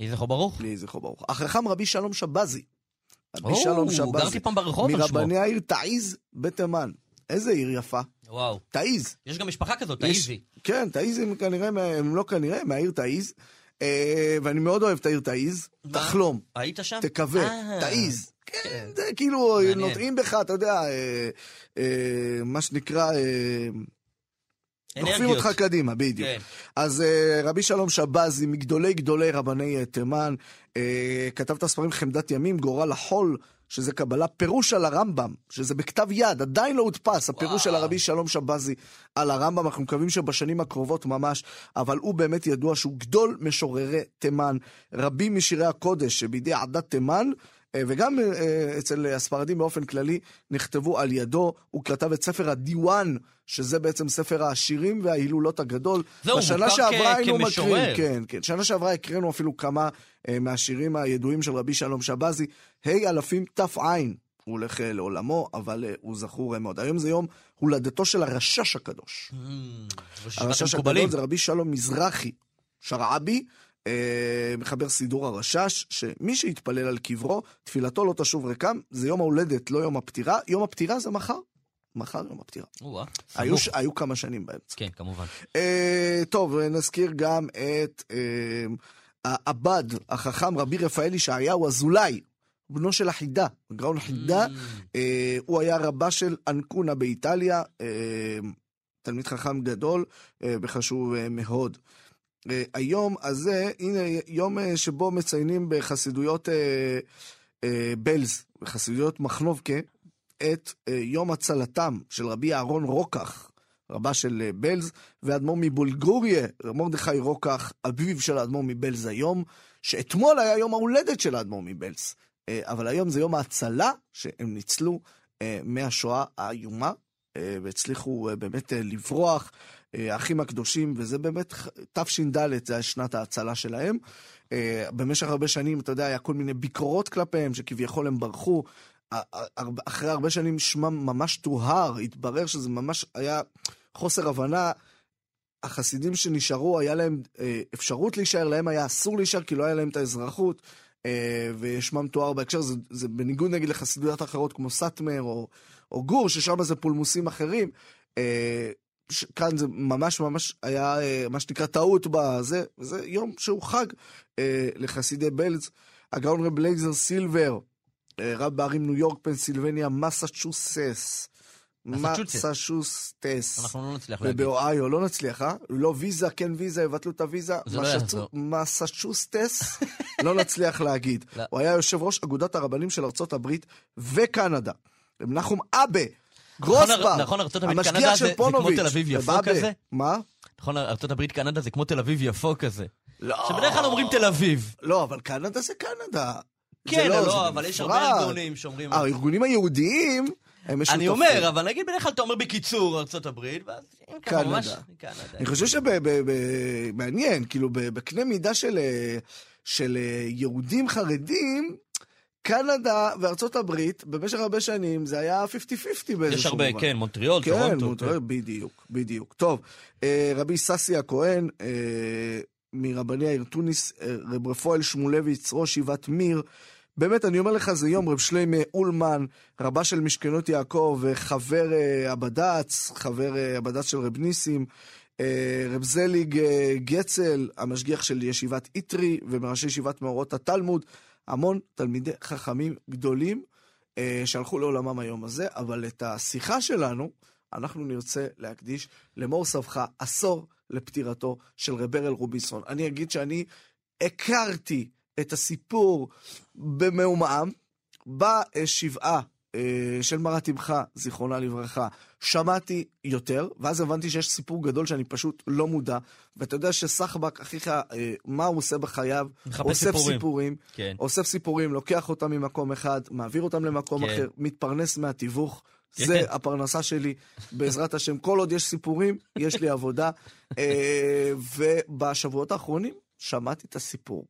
יהי זכרו ברוך. יהי זכרו ברוך. החכם רבי שלום שבזי. רבי או, שלום שבזי. גרתי פעם ברחוב על שמו. מרבני העיר תעיז בתימן. איזה עיר יפה. וואו. תעיז. יש גם משפחה כזאת, תאיזי. כן, תעיז הם כנראה, הם לא כנראה, מהעיר תעיז. אה, ואני מאוד אוהב את העיר תעיז. תחלום, היית שם? תקווה, אה, תעיז. כן, כן. זה כאילו. נוטעים בך, אתה יודע, אה, מה שנקרא, דוחפים. אותך קדימה, בדיוק. כן. אז רבי שלום שבזי, מגדולי גדולי רבני תימן, כתב את הספרים חמדת ימים, גורל החול, שזה קבלה, פירוש על הרמב"ם, שזה בכתב יד, עדיין לא הודפס, הפירוש של וואו. הרבי שלום שבזי על הרמב"ם, אנחנו מקווים שבשנים הקרובות ממש, אבל הוא באמת ידוע שהוא גדול משוררי תימן, רבים משירי הקודש שבידי עדת תימן, אה, וגם אה, אצל הספרדים באופן כללי נכתבו על ידו, הוא כתב את ספר הדיוואן, שזה בעצם ספר השירים וההילולות הגדול. זהו, בשנה שעברה כ- כמשורר. כן, כן. שנה שעברה הקראנו אפילו כמה אה, מהשירים הידועים של רבי שלום שבזי, ה' אלפים תע'. הוא הולך אה, לעולמו, אבל אה, הוא זכור אה, מאוד. היום זה יום הולדתו של הרשש הקדוש. רשימת הרשש. הגדול זה רבי שלום מזרחי, שרעבי, אה, מחבר סידור הרשש, שמי שיתפלל על קברו, תפילתו לא תשוב ריקם, זה יום ההולדת, לא יום הפטירה. יום הפטירה זה מחר. מחר יום הפטירה. היו, היו כמה שנים באמצע. כן, כמובן. אה, טוב, נזכיר גם את אה, העבד, החכם רבי רפאל ישעיהו אזולאי, בנו של החידה, גאון חידה. אה, הוא היה רבה של אנקונה באיטליה, אה, תלמיד חכם גדול אה, וחשוב אה, מאוד. אה, היום הזה, הנה יום אה, שבו מציינים בחסידויות אה, אה, בלז, בחסידויות מחנובקה, את אה, יום הצלתם של רבי אהרון רוקח, רבה של אה, בלז, ואדמו"ר מבולגוריה, מרדכי רוקח, אביו של האדמו"ר מבלז היום, שאתמול היה יום ההולדת של האדמו"ר מבלז. אה, אבל היום זה יום ההצלה, שהם ניצלו אה, מהשואה האיומה, והצליחו באמת לברוח, האחים הקדושים, וזה באמת תש"ד, זה שנת ההצלה שלהם. במשך הרבה שנים, אתה יודע, היה כל מיני ביקורות כלפיהם, שכביכול הם ברחו. אחרי הרבה שנים שמם ממש טוהר, התברר שזה ממש היה חוסר הבנה. החסידים שנשארו, היה להם אה, אפשרות להישאר, להם היה אסור להישאר, כי לא היה להם את האזרחות, אה, ושמם תואר בהקשר, זה, זה בניגוד נגיד לחסידויות אחרות כמו סאטמר או, או גור, ששם זה פולמוסים אחרים. אה, ש- כאן זה ממש ממש היה אה, מה שנקרא טעות בזה, וזה יום שהוא חג אה, לחסידי בלז. הגאון רב לייזר סילבר, אה, רב בערים ניו יורק, פנסילבניה, מסצ'וסס. מסצ'וסטס. אנחנו לא נצליח להגיד. ובאוהיו לא נצליח, אה? לא ויזה, כן ויזה, יבטלו את הוויזה. זה לא. מסצ'וסטס, לא נצליח להגיד. לא. הוא היה יושב ראש אגודת הרבנים של ארצות הברית וקנדה. נחום אבה, גרוסברג, נכון, ארצות הברית, המשגיח קנדה של זה- זה כמו פונוביץ'. תל אביב יפו ובאבה. כזה? מה? נכון, ארצות הברית, קנדה זה כמו תל אביב יפו כזה. לא. שבדרך כלל אומרים תל אביב. לא, אבל קנדה זה קנדה. כן, זה לא, אבל יש הרבה. ארגונים שאומרים... הארגונים היהודיים הם משותפים. אני אומר, אבל נגיד בדרך כלל אתה אומר בקיצור ארצות הברית, ואז קנדה. ממש... קנדה. אני חושב שמעניין, כאילו, ב- בקנה מידה של, אה, של אה, יהודים חרדים, קנדה וארצות הברית, במשך הרבה שנים, זה היה 50-50 באיזשהו יש הרבה, מובן. כן, מונטריאול, כן, טורונטו. מותר, בדיוק, בדיוק. טוב, אה, רבי ססי הכהן, מרבני העיר תוניס, רב רפואל שמולביץ, ראש ישיבת מיר. באמת, אני אומר לך, זה יום רב שלמה אולמן, רבה של משכנות יעקב, וחבר אה, הבד"ץ, חבר אה, הבד"ץ של רב ניסים. אה, רב זליג גצל, המשגיח של ישיבת איטרי ומראשי ישיבת מאורות התלמוד, המון תלמידי חכמים גדולים שהלכו לעולמם היום הזה, אבל את השיחה שלנו אנחנו נרצה להקדיש למור סבך עשור לפטירתו של רב ברל רובינסון. אני אגיד שאני הכרתי את הסיפור במעומעם בשבעה אה, של מרת אמך, זיכרונה לברכה, שמעתי יותר, ואז הבנתי שיש סיפור גדול שאני פשוט לא מודע, ואתה יודע שסחבק, אחיך, אה, מה הוא עושה בחייו? מחפש אוסף סיפורים. סיפורים, כן. אוסף סיפורים, לוקח אותם ממקום אחד, מעביר אותם למקום כן. אחר, מתפרנס מהתיווך. כן. זה הפרנסה שלי, בעזרת השם. כל עוד יש סיפורים, יש לי עבודה. אה, ובשבועות האחרונים שמעתי את הסיפור.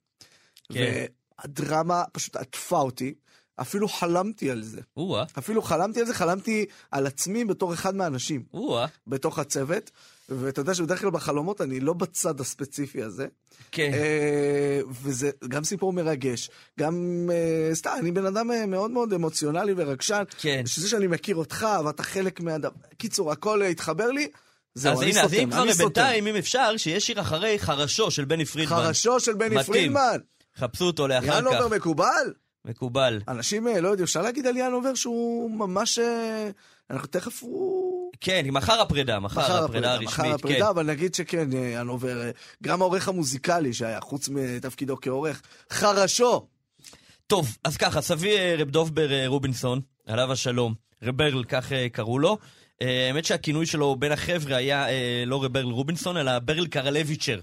כן. והדרמה פשוט עטפה אותי. אפילו חלמתי על זה. או-אה, אפילו חלמתי על זה, חלמתי על עצמי בתור אחד מהאנשים או-אה. בתוך הצוות. ואתה יודע שבדרך כלל בחלומות אני לא בצד הספציפי הזה. כן. אה, וזה גם סיפור מרגש, גם אה, סתם, אני בן אדם אה, מאוד מאוד אמוציונלי ורגשן. כן. שזה שאני מכיר אותך ואתה חלק מהדבר. קיצור, הכל אה, התחבר לי, זהו, אז אני הנה, אז סותם, אם כבר סותם. בינתיים, אם אפשר, שיש שיר אחרי חרשו של בני פרידמן. חרשו של בני מתאים. פרידמן. חפשו אותו לאחר ינובר כך. מקובל? מקובל. אנשים אה, לא יודעים, אפשר להגיד על ינובר שהוא ממש... אה, אנחנו תכף הוא... כן, מחר הפרידה, מחר הפרידה מחר הרשמית, כן. הפרידה, אבל נגיד שכן, אה, ינובר, גם העורך המוזיקלי שהיה, חוץ מתפקידו כעורך, חרשו. טוב, אז ככה, סבי רב דוב בר אה, רובינסון, עליו השלום, רב ברל, כך קראו לו. האמת שהכינוי שלו בין החבר'ה היה לא רב ברל רובינסון, אלא ברל קרלביצ'ר.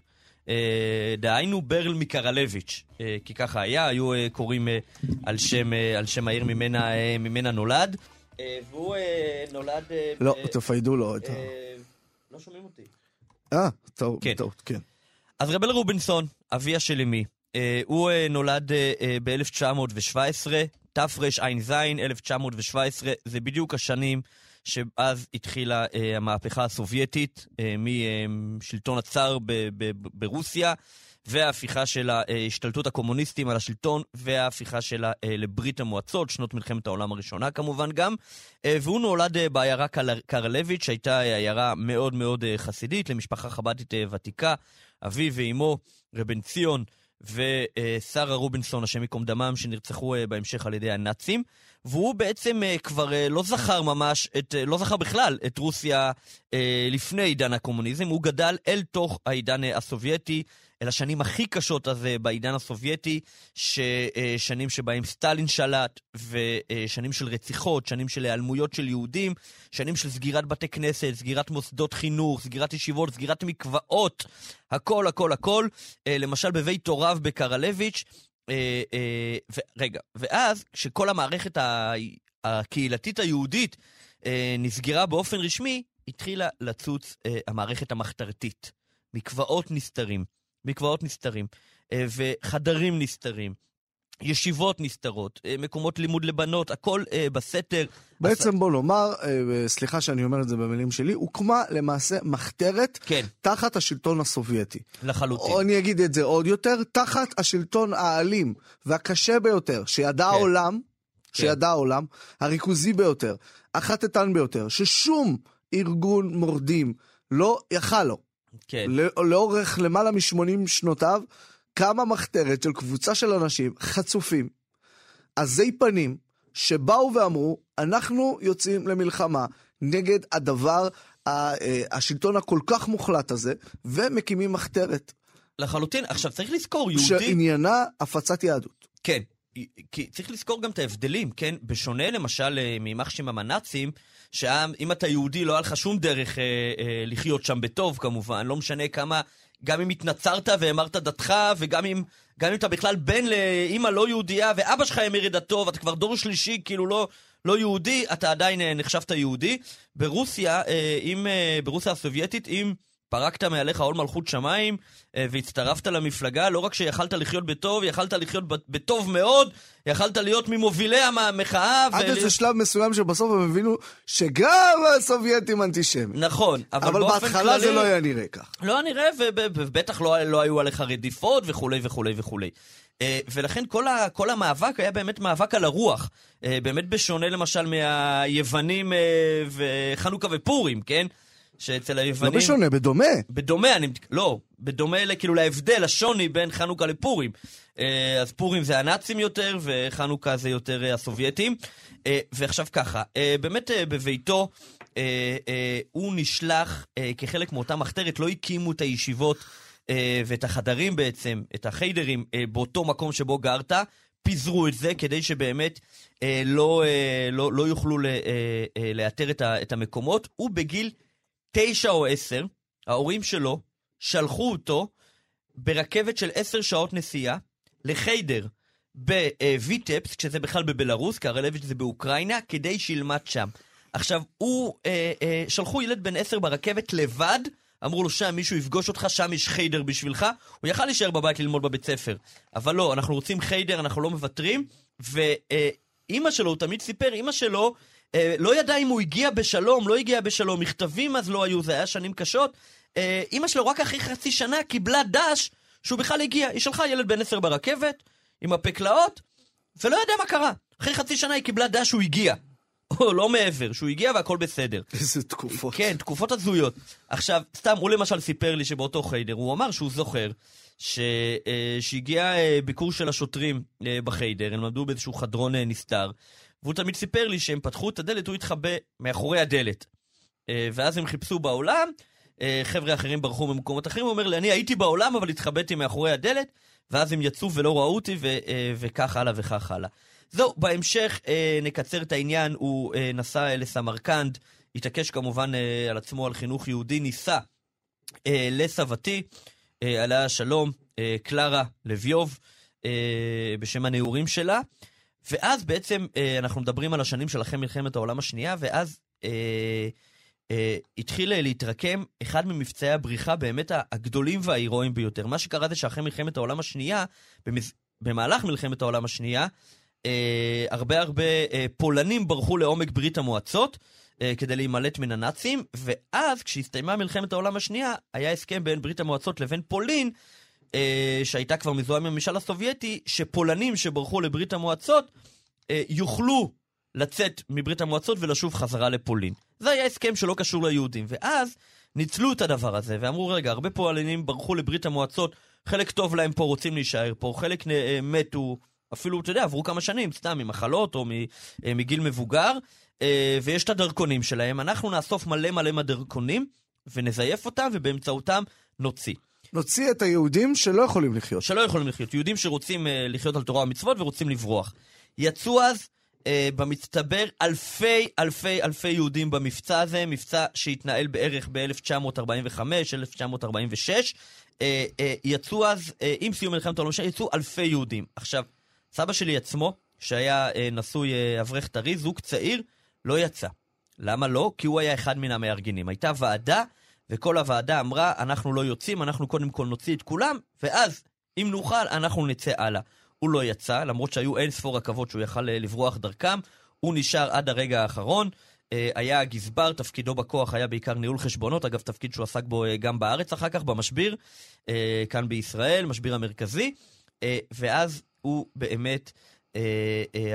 אה, דהיינו ברל מקרלביץ', אה, כי ככה היה, היו אה, קוראים על שם, על שם העיר ממנה, ממנה נולד. והוא נולד... לא, ב- תפיידו לו את ה... לא שומעים אותי. אה, טוב, כן. טוב, כן. אז רבל רובינסון, אביה של אמי, הוא נולד אה, אה, ב-1917, תרע"ז, 1917, זה בדיוק השנים שאז התחילה אה, המהפכה הסובייטית אה, משלטון הצאר ב- ב- ברוסיה, וההפיכה של ההשתלטות הקומוניסטים על השלטון, וההפיכה שלה אה, לברית המועצות, שנות מלחמת העולם הראשונה כמובן גם. אה, והוא נולד אה, בעיירה קל- קרלביץ', שהייתה אה, עיירה מאוד מאוד אה, חסידית, למשפחה חב"דית אה, ותיקה. אביו ואימו, רבן ציון ושרה רובינסון, השם ייקום דמם, שנרצחו אה, בהמשך על ידי הנאצים. והוא בעצם אה, כבר אה, לא זכר ממש, את, לא זכר בכלל את רוסיה לפני עידן הקומוניזם, הוא גדל אל תוך העידן הסובייטי, אל השנים הכי קשות הזה בעידן הסובייטי, אה, שנים שבהם סטלין שלט, ושנים של רציחות, שנים של היעלמויות של יהודים, שנים של סגירת בתי כנסת, סגירת מוסדות חינוך, סגירת ישיבות, סגירת מקוואות, הכל, הכל, הכל. אה, למשל בבית הוריו בקרלביץ', אה, אה, רגע, ואז כשכל המערכת הקהילתית היהודית אה, נסגרה באופן רשמי, התחילה לצוץ אה, המערכת המחתרתית. מקוואות נסתרים, מקוואות נסתרים, אה, וחדרים נסתרים, ישיבות נסתרות, אה, מקומות לימוד לבנות, הכל אה, בסתר. בעצם בוא נאמר, סליחה שאני אומר את זה במילים שלי, הוקמה למעשה מחתרת כן, תחת השלטון הסובייטי. לחלוטין. או אני אגיד את זה עוד יותר, תחת השלטון האלים והקשה ביותר שידע כן. העולם, כן. שידע העולם, הריכוזי ביותר, החטטן ביותר, ששום ארגון מורדים לא יכל לו, כן, לא- לאורך למעלה מ-80 שנותיו, קמה מחתרת של קבוצה של אנשים חצופים, עזי פנים, שבאו ואמרו, אנחנו יוצאים למלחמה נגד הדבר, אה, השלטון הכל כך מוחלט הזה, ומקימים מחתרת, לחלוטין. עכשיו, צריך לזכור, יהודי... שעניינה הפצת יהדות. כן, כי צריך לזכור גם את ההבדלים, כן? בשונה למשל אה, מיימח שמם הנאצים, שאם אתה יהודי לא היה לך שום דרך אה, אה, לחיות שם בטוב כמובן, לא משנה כמה, גם אם התנצרת והמרת דתך, וגם אם, גם אם אתה בכלל בן לאימא לא יהודייה, ואבא שלך המיר את דתו, ואתה כבר דור שלישי, כאילו לא, לא יהודי, אתה עדיין אה, נחשבת יהודי. ברוסיה, אה, אם, אה, ברוסיה הסובייטית, אם... פרקת מעליך עול מלכות שמיים אה, והצטרפת למפלגה, לא רק שיכלת לחיות בטוב, יכלת לחיות בטוב מאוד, יכלת להיות ממובילי המחאה. עד איזה שלב מסוים שבסוף הם הבינו שגם הסובייטים אנטישמים. נכון, אבל, אבל באופן בהתחלה כללי... זה לא היה נראה כך. לא נראה, וב- ובטח לא, לא היו עליך רדיפות וכולי וכולי וכולי. אה, ולכן כל, ה, כל המאבק היה באמת מאבק על הרוח. אה, באמת בשונה למשל מהיוונים אה, וחנוכה ופורים, כן? שאצל לא היוונים... בשונה, בדומה. בדומה, אני, לא, בדומה כאילו להבדל, השוני בין חנוכה לפורים. אה, אז פורים זה הנאצים יותר, וחנוכה זה יותר אה, הסובייטים. אה, ועכשיו ככה, באמת בביתו, הוא נשלח כחלק מאותה מחתרת, לא הקימו את הישיבות ואת החדרים בעצם, את החיידרים, באותו מקום שבו גרת. פיזרו את זה כדי שבאמת לא, לא, לא יוכלו לאתר את המקומות. הוא בגיל תשע או עשר, ההורים שלו שלחו אותו ברכבת של עשר שעות נסיעה לחיידר בוויטפס, כשזה בכלל בבלארוס, כי הרי זה באוקראינה, כדי שילמד שם. עכשיו, הוא, אה, אה, שלחו ילד בן עשר ברכבת לבד, אמרו לו שם מישהו יפגוש אותך, שם יש חיידר בשבילך. הוא יכל להישאר בבית ללמוד בבית ספר. אבל לא, אנחנו רוצים חיידר, אנחנו לא מוותרים. ואימא שלו, הוא תמיד סיפר, אימא שלו אה, לא ידע אם הוא הגיע בשלום, לא הגיע בשלום, מכתבים אז לא היו, זה היה שנים קשות. אה, אימא שלו רק אחרי חצי שנה קיבלה דש שהוא בכלל הגיע. היא שלחה ילד בן עשר ברכבת, עם הפקלאות, ולא יודע מה קרה. אחרי חצי שנה היא קיבלה דש שהוא הגיע. או לא מעבר, שהוא הגיע והכל בסדר. איזה תקופות. כן, תקופות הזויות. עכשיו, סתם, הוא למשל סיפר לי שבאותו חיידר, הוא אמר שהוא זוכר ש... אה, שהגיע אה, ביקור של השוטרים אה, בחיידר, הם למדו באיזשהו חדרון נסתר, והוא תמיד סיפר לי שהם פתחו את הדלת, הוא התחבא מאחורי הדלת. ואז הם חיפשו בעולם, חבר'ה אחרים ברחו ממקומות אחרים, הוא אומר לי, אני הייתי בעולם, אבל התחבאתי מאחורי הדלת, ואז הם יצאו ולא ראו אותי, ו... וכך הלאה וכך הלאה. זהו, בהמשך אה, נקצר את העניין, הוא אה, נסע לסמרקנד, התעקש כמובן אה, על עצמו על חינוך יהודי, ניסה אה, לסבתי, אה, עליה השלום, אה, קלרה לביוב, אה, בשם הנעורים שלה, ואז בעצם אה, אנחנו מדברים על השנים של אחרי מלחמת העולם השנייה, ואז אה, אה, התחיל להתרקם אחד ממבצעי הבריחה באמת הגדולים וההירואיים ביותר. מה שקרה זה שאחרי מלחמת העולם השנייה, במז... במהלך מלחמת העולם השנייה, אה, הרבה הרבה אה, פולנים ברחו לעומק ברית המועצות אה, כדי להימלט מן הנאצים, ואז כשהסתיימה מלחמת העולם השנייה, היה הסכם בין ברית המועצות לבין פולין, אה, שהייתה כבר מזוהה עם הממשל הסובייטי, שפולנים שברחו לברית המועצות אה, יוכלו לצאת מברית המועצות ולשוב חזרה לפולין. זה היה הסכם שלא קשור ליהודים, ואז ניצלו את הדבר הזה, ואמרו, רגע, הרבה פולנים ברחו לברית המועצות, חלק טוב להם פה, רוצים להישאר פה, חלק אה, מתו. אפילו, אתה יודע, עברו כמה שנים, סתם ממחלות או אה, מגיל מבוגר, אה, ויש את הדרכונים שלהם. אנחנו נאסוף מלא מלא מהדרכונים, ונזייף אותם, ובאמצעותם נוציא. נוציא את היהודים שלא יכולים לחיות. שלא יכולים לחיות. יהודים שרוצים אה, לחיות על תורה ומצוות ורוצים לברוח. יצאו אז במצטבר אלפי אלפי אלפי יהודים במבצע הזה, מבצע שהתנהל בערך ב-1945, 1946. יצאו אז, עם סיום מלחמת העולם השנייה, יצאו אלפי יהודים. עכשיו, סבא שלי עצמו, שהיה אה, נשוי אה, אברך טרי, זוג צעיר, לא יצא. למה לא? כי הוא היה אחד מן המארגנים. הייתה ועדה, וכל הוועדה אמרה, אנחנו לא יוצאים, אנחנו קודם כל נוציא את כולם, ואז, אם נוכל, אנחנו נצא הלאה. הוא לא יצא, למרות שהיו אין ספור רכבות שהוא יכל אה, לברוח דרכם, הוא נשאר עד הרגע האחרון. אה, היה גזבר, תפקידו בכוח היה בעיקר ניהול חשבונות, אגב, תפקיד שהוא עסק בו אה, גם בארץ אחר כך, במשביר, כאן בישראל, משביר המרכזי. ואז הוא באמת,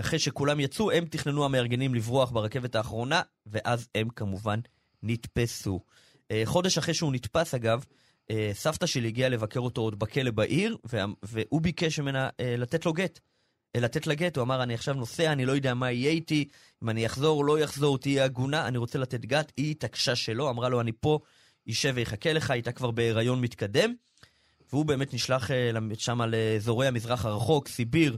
אחרי שכולם יצאו, הם תכננו המארגנים לברוח ברכבת האחרונה, ואז הם כמובן נתפסו. אה, חודש אחרי שהוא נתפס, אגב, אה, סבתא שלי הגיעה לבקר אותו עוד בכלא בעיר, והוא ביקש ממנה אה, לתת לו גט. לתת לה גט, הוא אמר, אני עכשיו נוסע, אני לא יודע מה יהיה איתי, אם אני אחזור או לא אחזור, תהיה הגונה, אני רוצה לתת גט. היא התעקשה שלא, אמרה לו, אני פה, יישב ויחכה לך, הייתה כבר בהיריון מתקדם. והוא באמת נשלח שם לאזורי המזרח הרחוק, סיביר,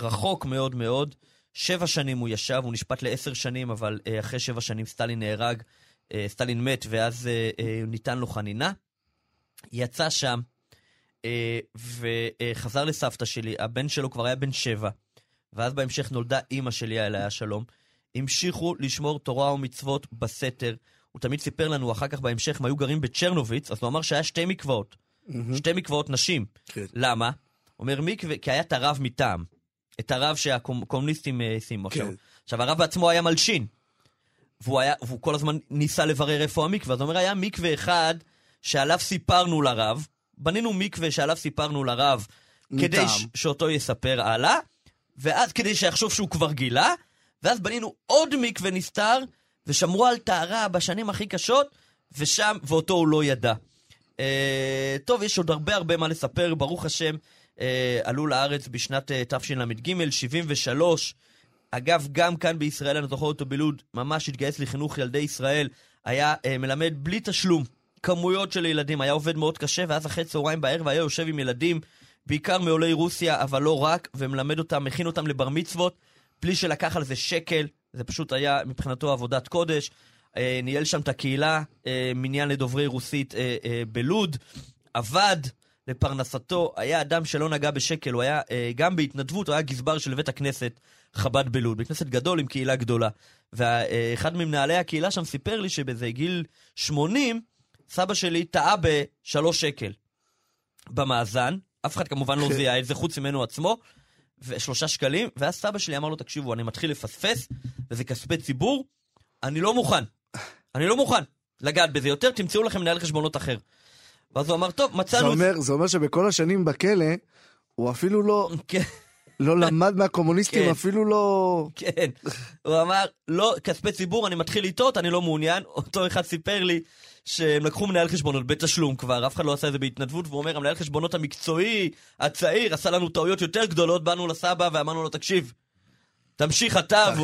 רחוק מאוד מאוד. שבע שנים הוא ישב, הוא נשפט לעשר שנים, אבל אחרי שבע שנים סטלין נהרג, סטלין מת, ואז ניתן לו חנינה. יצא שם, וחזר לסבתא שלי, הבן שלו כבר היה בן שבע, ואז בהמשך נולדה אימא שלי, עליה השלום. המשיכו לשמור תורה ומצוות בסתר. הוא תמיד סיפר לנו אחר כך בהמשך, הם היו גרים בצ'רנוביץ, אז הוא אמר שהיה שתי מקוואות. mm-hmm. שתי מקוואות נשים. כן. למה? אומר מקווה, כי היה את הרב מטעם. את הרב שהקומוניסטים אה, שימו כן. עכשיו, הרב בעצמו היה מלשין. והוא, היה, והוא כל הזמן ניסה לברר איפה המקווה. זאת אומרת, היה מקווה אחד שעליו סיפרנו לרב, בנינו מקווה שעליו סיפרנו לרב, מטעם. כדי ש- שאותו יספר הלאה, ואז כדי שיחשוב שהוא כבר גילה, ואז בנינו עוד מקווה נסתר, ושמרו על טהרה בשנים הכי קשות, ושם, ואותו הוא לא ידע. אה, טוב, יש עוד הרבה הרבה מה לספר, ברוך השם, אה, עלו לארץ בשנת אה, תשל"ג, 73. אגב, גם כאן בישראל, אני זוכר אותו בלוד, ממש התגייס לחינוך ילדי ישראל, היה אה, מלמד בלי תשלום. כמויות של ילדים, היה עובד מאוד קשה, ואז אחרי צהריים בערב היה יושב עם ילדים, בעיקר מעולי רוסיה, אבל לא רק, ומלמד אותם, מכין אותם לבר מצוות, בלי שלקח על זה שקל, זה פשוט היה מבחינתו עבודת קודש. אה, ניהל שם את הקהילה, אה, מניין לדוברי רוסית אה, אה, בלוד, עבד לפרנסתו, היה אדם שלא נגע בשקל, הוא היה אה, גם בהתנדבות, הוא היה גזבר של בית הכנסת חב"ד בלוד, בית כנסת גדול עם קהילה גדולה. ואחד ממנהלי הקהילה שם סיפר לי שבאיזה גיל 80, סבא שלי טעה בשלוש שקל במאזן, אף אחד כמובן לא זיהה את זה חוץ ממנו עצמו, ושלושה שקלים, ואז סבא שלי אמר לו, תקשיבו, אני מתחיל לפספס, וזה כספי ציבור, אני לא מוכן. אני לא מוכן לגעת בזה יותר, תמצאו לכם מנהל חשבונות אחר. ואז הוא אמר, טוב, זה מצאנו... אומר, זה אומר שבכל השנים בכלא, הוא אפילו לא, כן, לא למד מהקומוניסטים, כן. אפילו לא... כן. הוא אמר, לא, כספי ציבור, אני מתחיל לטעות, אני לא מעוניין. אותו אחד סיפר לי שהם לקחו מנהל חשבונות בתשלום כבר, אף אחד לא עשה את זה בהתנדבות, והוא אומר, המנהל חשבונות המקצועי, הצעיר, עשה לנו טעויות יותר גדולות, באנו לסבא ואמרנו לו, תקשיב, תמשיך אתה.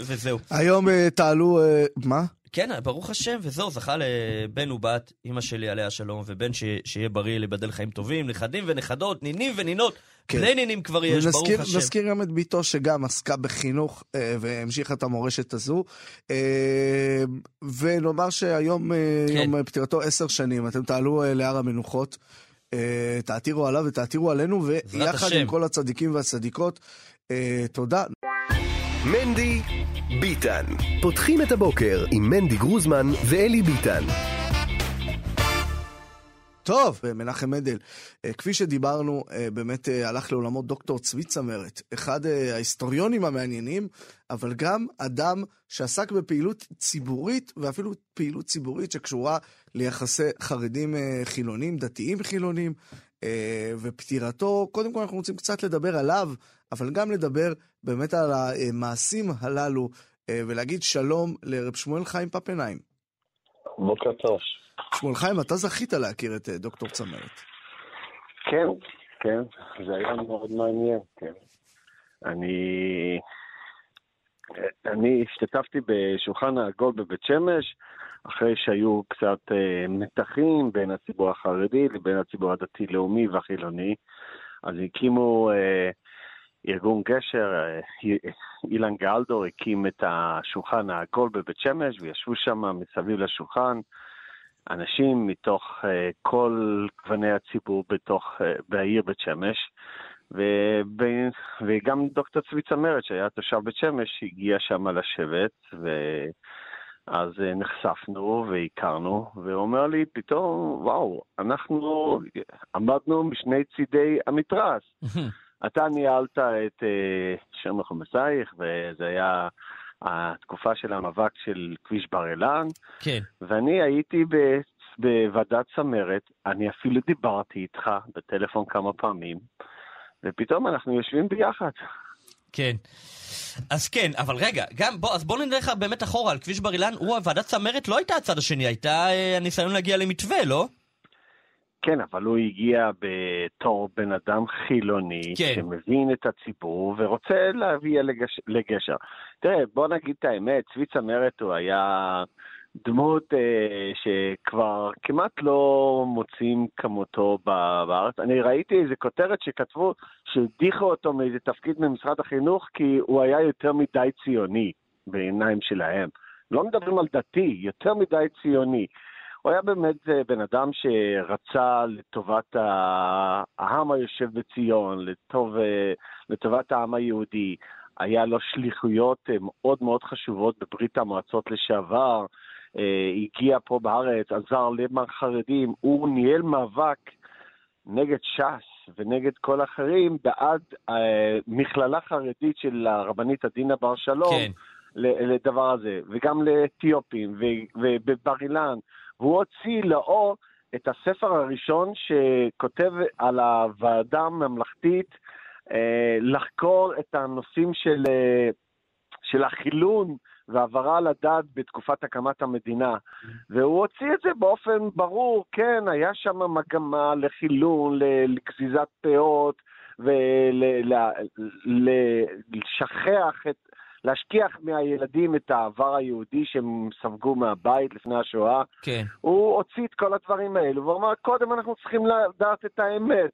וזהו. היום אה, תעלו... אה, מה? כן, ברוך השם, וזהו, זכה לבן ובת, אימא שלי עליה שלום, ובן ש... שיהיה בריא, להיבדל חיים טובים, נכדים ונכדות, נינים ונינות, כן. בני נינים כבר יש, ברוך ונזכיר- השם. נזכיר גם את ביתו שגם עסקה בחינוך אה, והמשיכה את המורשת הזו. אה, ונאמר שהיום אה, כן. יום פטירתו עשר שנים, אתם תעלו אה, להר המנוחות. אה, תעתירו עליו ותעתירו עלינו, ויחד. עם כל הצדיקים והצדיקות, אה, תודה. מנדי ביטן. פותחים את הבוקר עם מנדי גרוזמן ואלי ביטן. טוב, מנחם מנדל, אה, כפי שדיברנו, אה, באמת אה, הלך לעולמו דוקטור צבי צמרת, אחד אה, ההיסטוריונים המעניינים, אבל גם אדם שעסק בפעילות ציבורית, ואפילו פעילות ציבורית שקשורה ליחסי חרדים אה, חילונים, דתיים חילונים, אה, ופטירתו, קודם כל אנחנו רוצים קצת לדבר עליו, אבל גם לדבר באמת על המעשים הללו, אה, ולהגיד שלום לרב שמואל חיים פפנהיים. בוקר טוב. שמואל חיים, אתה זכית להכיר את אה, דוקטור צמרת. כן, כן, זה היה מאוד מעניין, כן. אני... אני השתתפתי בשולחן העגול בבית שמש, אחרי שהיו קצת אה, מתחים בין הציבור החרדי לבין הציבור הדתי-לאומי והחילוני. אז הקימו אה, ארגון גשר, אה, אילן גלדור הקים את השולחן העגול בבית שמש, וישבו שם מסביב לשולחן. אנשים מתוך uh, כל גווני הציבור בתוך, uh, בעיר בית שמש, וב, וגם דוקטור צבי צמרת, שהיה תושב בית שמש, הגיע שם לשבת, ואז uh, נחשפנו והכרנו, והוא אומר לי פתאום, וואו, אנחנו עמדנו משני צידי המתרס. אתה ניהלת את שם חומסייך, וזה היה התקופה של המאבק של כביש בר אילן, כן. ואני הייתי ב- בוועדת צמרת, אני אפילו דיברתי איתך בטלפון כמה פעמים, ופתאום אנחנו יושבים ביחד. כן. אז כן, אבל רגע, גם בוא, אז בוא נלך באמת אחורה על כביש בר אילן, הוא, ועדת צמרת לא הייתה הצד השני, הייתה אה, הניסיון להגיע למתווה, לא? כן, אבל הוא הגיע בתור בן אדם חילוני, כן. שמבין את הציבור ורוצה להביא לגש... לגשר. תראה, בוא נגיד את האמת, צבי צמרת הוא היה דמות אה, שכבר כמעט לא מוצאים כמותו בארץ. אני ראיתי איזה כותרת שכתבו שהדיחו אותו מאיזה תפקיד במשרד החינוך כי הוא היה יותר מדי ציוני בעיניים שלהם. לא מדברים על דתי, יותר מדי ציוני. הוא היה באמת אה, בן אדם שרצה לטובת העם היושב בציון, לטוב, אה, לטובת העם היהודי. היה לו שליחויות אה, מאוד מאוד חשובות בברית המועצות לשעבר. הגיע פה בארץ, עזר למען חרדים. הוא ניהל מאבק נגד ש"ס ונגד כל האחרים בעד מכללה חרדית של הרבנית עדינה בר שלום. כן. לדבר הזה, וגם לאתיופים, ו- ובבר אילן. והוא הוציא לאור את הספר הראשון שכותב על הוועדה הממלכתית אה, לחקור את הנושאים של, אה, של החילון והעברה על הדת בתקופת הקמת המדינה. והוא הוציא את זה באופן ברור, כן, היה שם מגמה לחילון, לגזיזת פאות, ולשכח את, להשכיח מהילדים את העבר היהודי שהם ספגו מהבית לפני השואה. כן. הוא הוציא את כל הדברים האלו, והוא אמר, קודם אנחנו צריכים לדעת את האמת,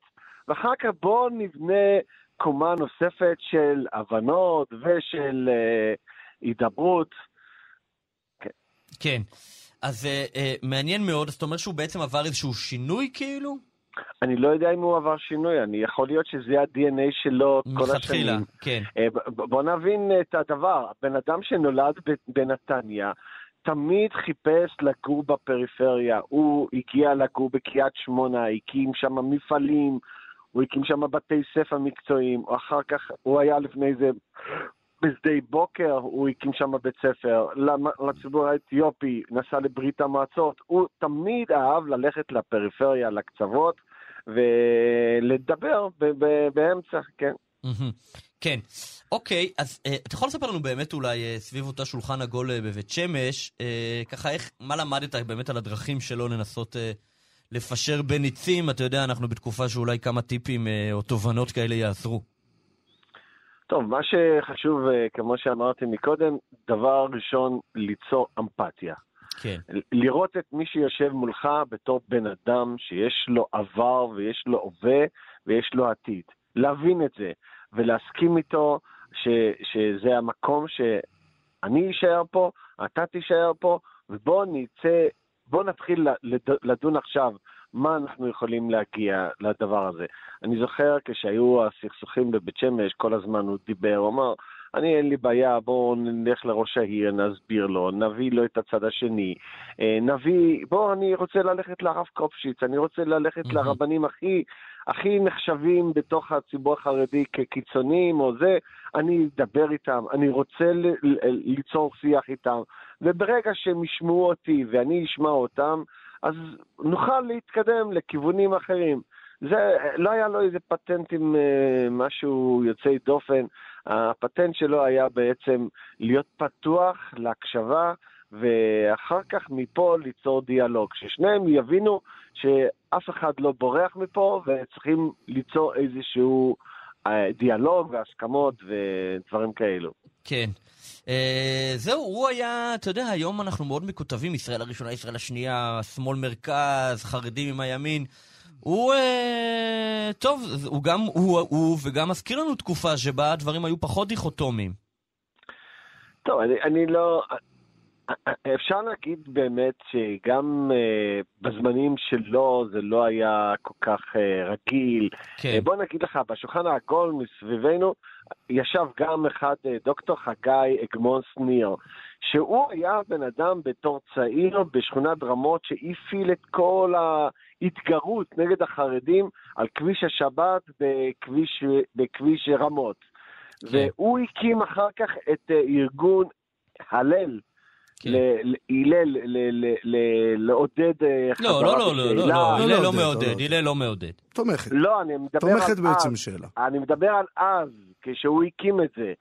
ואחר כך בואו נבנה קומה נוספת של הבנות ושל uh, הידברות. כן. כן. אז uh, uh, מעניין מאוד, זאת אומרת שהוא בעצם עבר איזשהו שינוי כאילו? אני לא יודע אם הוא עבר שינוי, אני יכול להיות שזה ה-DNA שלו כל השנים. מלכתחילה, כן. בוא נבין את הדבר, בן אדם שנולד בנתניה, תמיד חיפש לגור בפריפריה. הוא הגיע לגור בקריית שמונה, הקים שם מפעלים, הוא הקים שם בתי ספר מקצועיים, אחר כך הוא היה לפני זה בשדה בוקר, הוא הקים שם בית ספר, לציבור האתיופי, נסע לברית המועצות, הוא תמיד אהב ללכת לפריפריה, לקצוות, ולדבר באמצע, כן. כן. אוקיי, אז אה, אתה יכול לספר לנו באמת אולי אה, סביב אותה שולחן עגול אה, בבית שמש, ככה איך, מה למדת באמת על הדרכים שלו לנסות לפשר בין ניצים? אתה יודע, אנחנו בתקופה שאולי כמה טיפים או תובנות כאלה יעזרו. טוב, מה שחשוב, כמו שאמרתי מקודם, דבר ראשון, ליצור אמפתיה. כן. לראות את מי שיושב מולך בתור בן אדם שיש לו עבר ויש לו הווה ויש לו עתיד. להבין את זה ולהסכים איתו ש, שזה המקום שאני אשאר פה, אתה תישאר פה, ובואו נצא, בואו נתחיל לדון עכשיו מה אנחנו יכולים להגיע לדבר הזה. אני זוכר כשהיו הסכסוכים בבית שמש, כל הזמן הוא דיבר, הוא אמר, אני אין לי בעיה, בואו נלך לראש העיר, נסביר לו, נביא לו את הצד השני, אה, נביא, בואו, אני רוצה ללכת לרב קופשיץ, אני רוצה ללכת. לרבנים הכי, הכי נחשבים בתוך הציבור החרדי כקיצוניים או זה, אני אדבר איתם, אני רוצה ליצור שיח איתם, וברגע שהם ישמעו אותי ואני אשמע אותם, אז נוכל להתקדם לכיוונים אחרים. זה, לא היה לו איזה פטנט עם uh, משהו יוצא דופן. הפטנט שלו היה בעצם להיות פתוח להקשבה, ואחר כך מפה ליצור דיאלוג. ששניהם יבינו שאף אחד לא בורח מפה, וצריכים ליצור איזשהו uh, דיאלוג והסכמות ודברים כאלו. כן. Uh, זהו, הוא היה, אתה יודע, היום אנחנו מאוד מקוטבים, ישראל הראשונה, ישראל השנייה, שמאל מרכז, חרדים עם הימין. הוא, אה, טוב, הוא גם הוא, הוא וגם מזכיר לנו תקופה שבה הדברים היו פחות דיכוטומיים. טוב, אני, אני לא... אפשר להגיד באמת שגם uh, בזמנים שלו זה לא היה כל כך uh, רגיל. כן. Uh, בוא נגיד לך, בשולחן העגול מסביבנו ישב גם אחד, דוקטור חגי אגמון שניר, שהוא היה בן אדם בתור צעיר בשכונת רמות שהפעיל את כל ההתגרות נגד החרדים על כביש השבת בכביש, בכביש רמות. כן. והוא הקים אחר כך את ארגון הלל. כן. הלל, לעודד... אה, לא, לא, לא, לא, לא, לא, הלל לא מעודד, הלל לא מעודד. תומכת. לא, אני מדבר על אז. תומכת בעצם שאלה. אני מדבר על אז, כשהוא הקים את זה.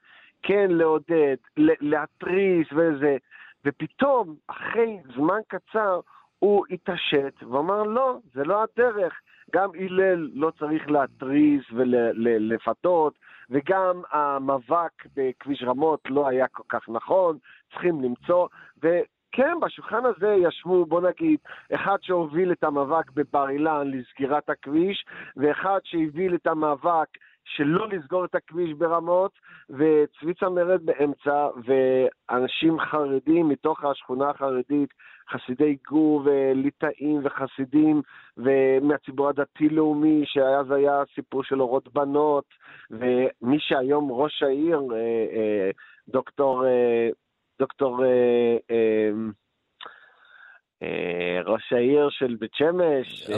כן לעודד, להתריס וזה. ופתאום, אחרי זמן קצר, הוא התעשת ואמר, לא, זה לא הדרך. גם הלל לא צריך להתריס ולפתות, וגם המאבק בכביש רמות לא היה כל כך נכון, צריכים למצוא, וכן, בשולחן הזה ישבו, בוא נגיד, אחד שהוביל את המאבק בבר אילן לסגירת הכביש, ואחד שהוביל את המאבק שלא לסגור את הכביש ברמות, וצבי צמרת באמצע, ואנשים חרדים מתוך השכונה החרדית, חסידי גור וליטאים וחסידים, ומהציבור הדתי-לאומי, שאז היה סיפור של אורות בנות, ומי שהיום ראש העיר, אה, אה, דוקטור, אה, דוקטור ראש העיר של בית שמש,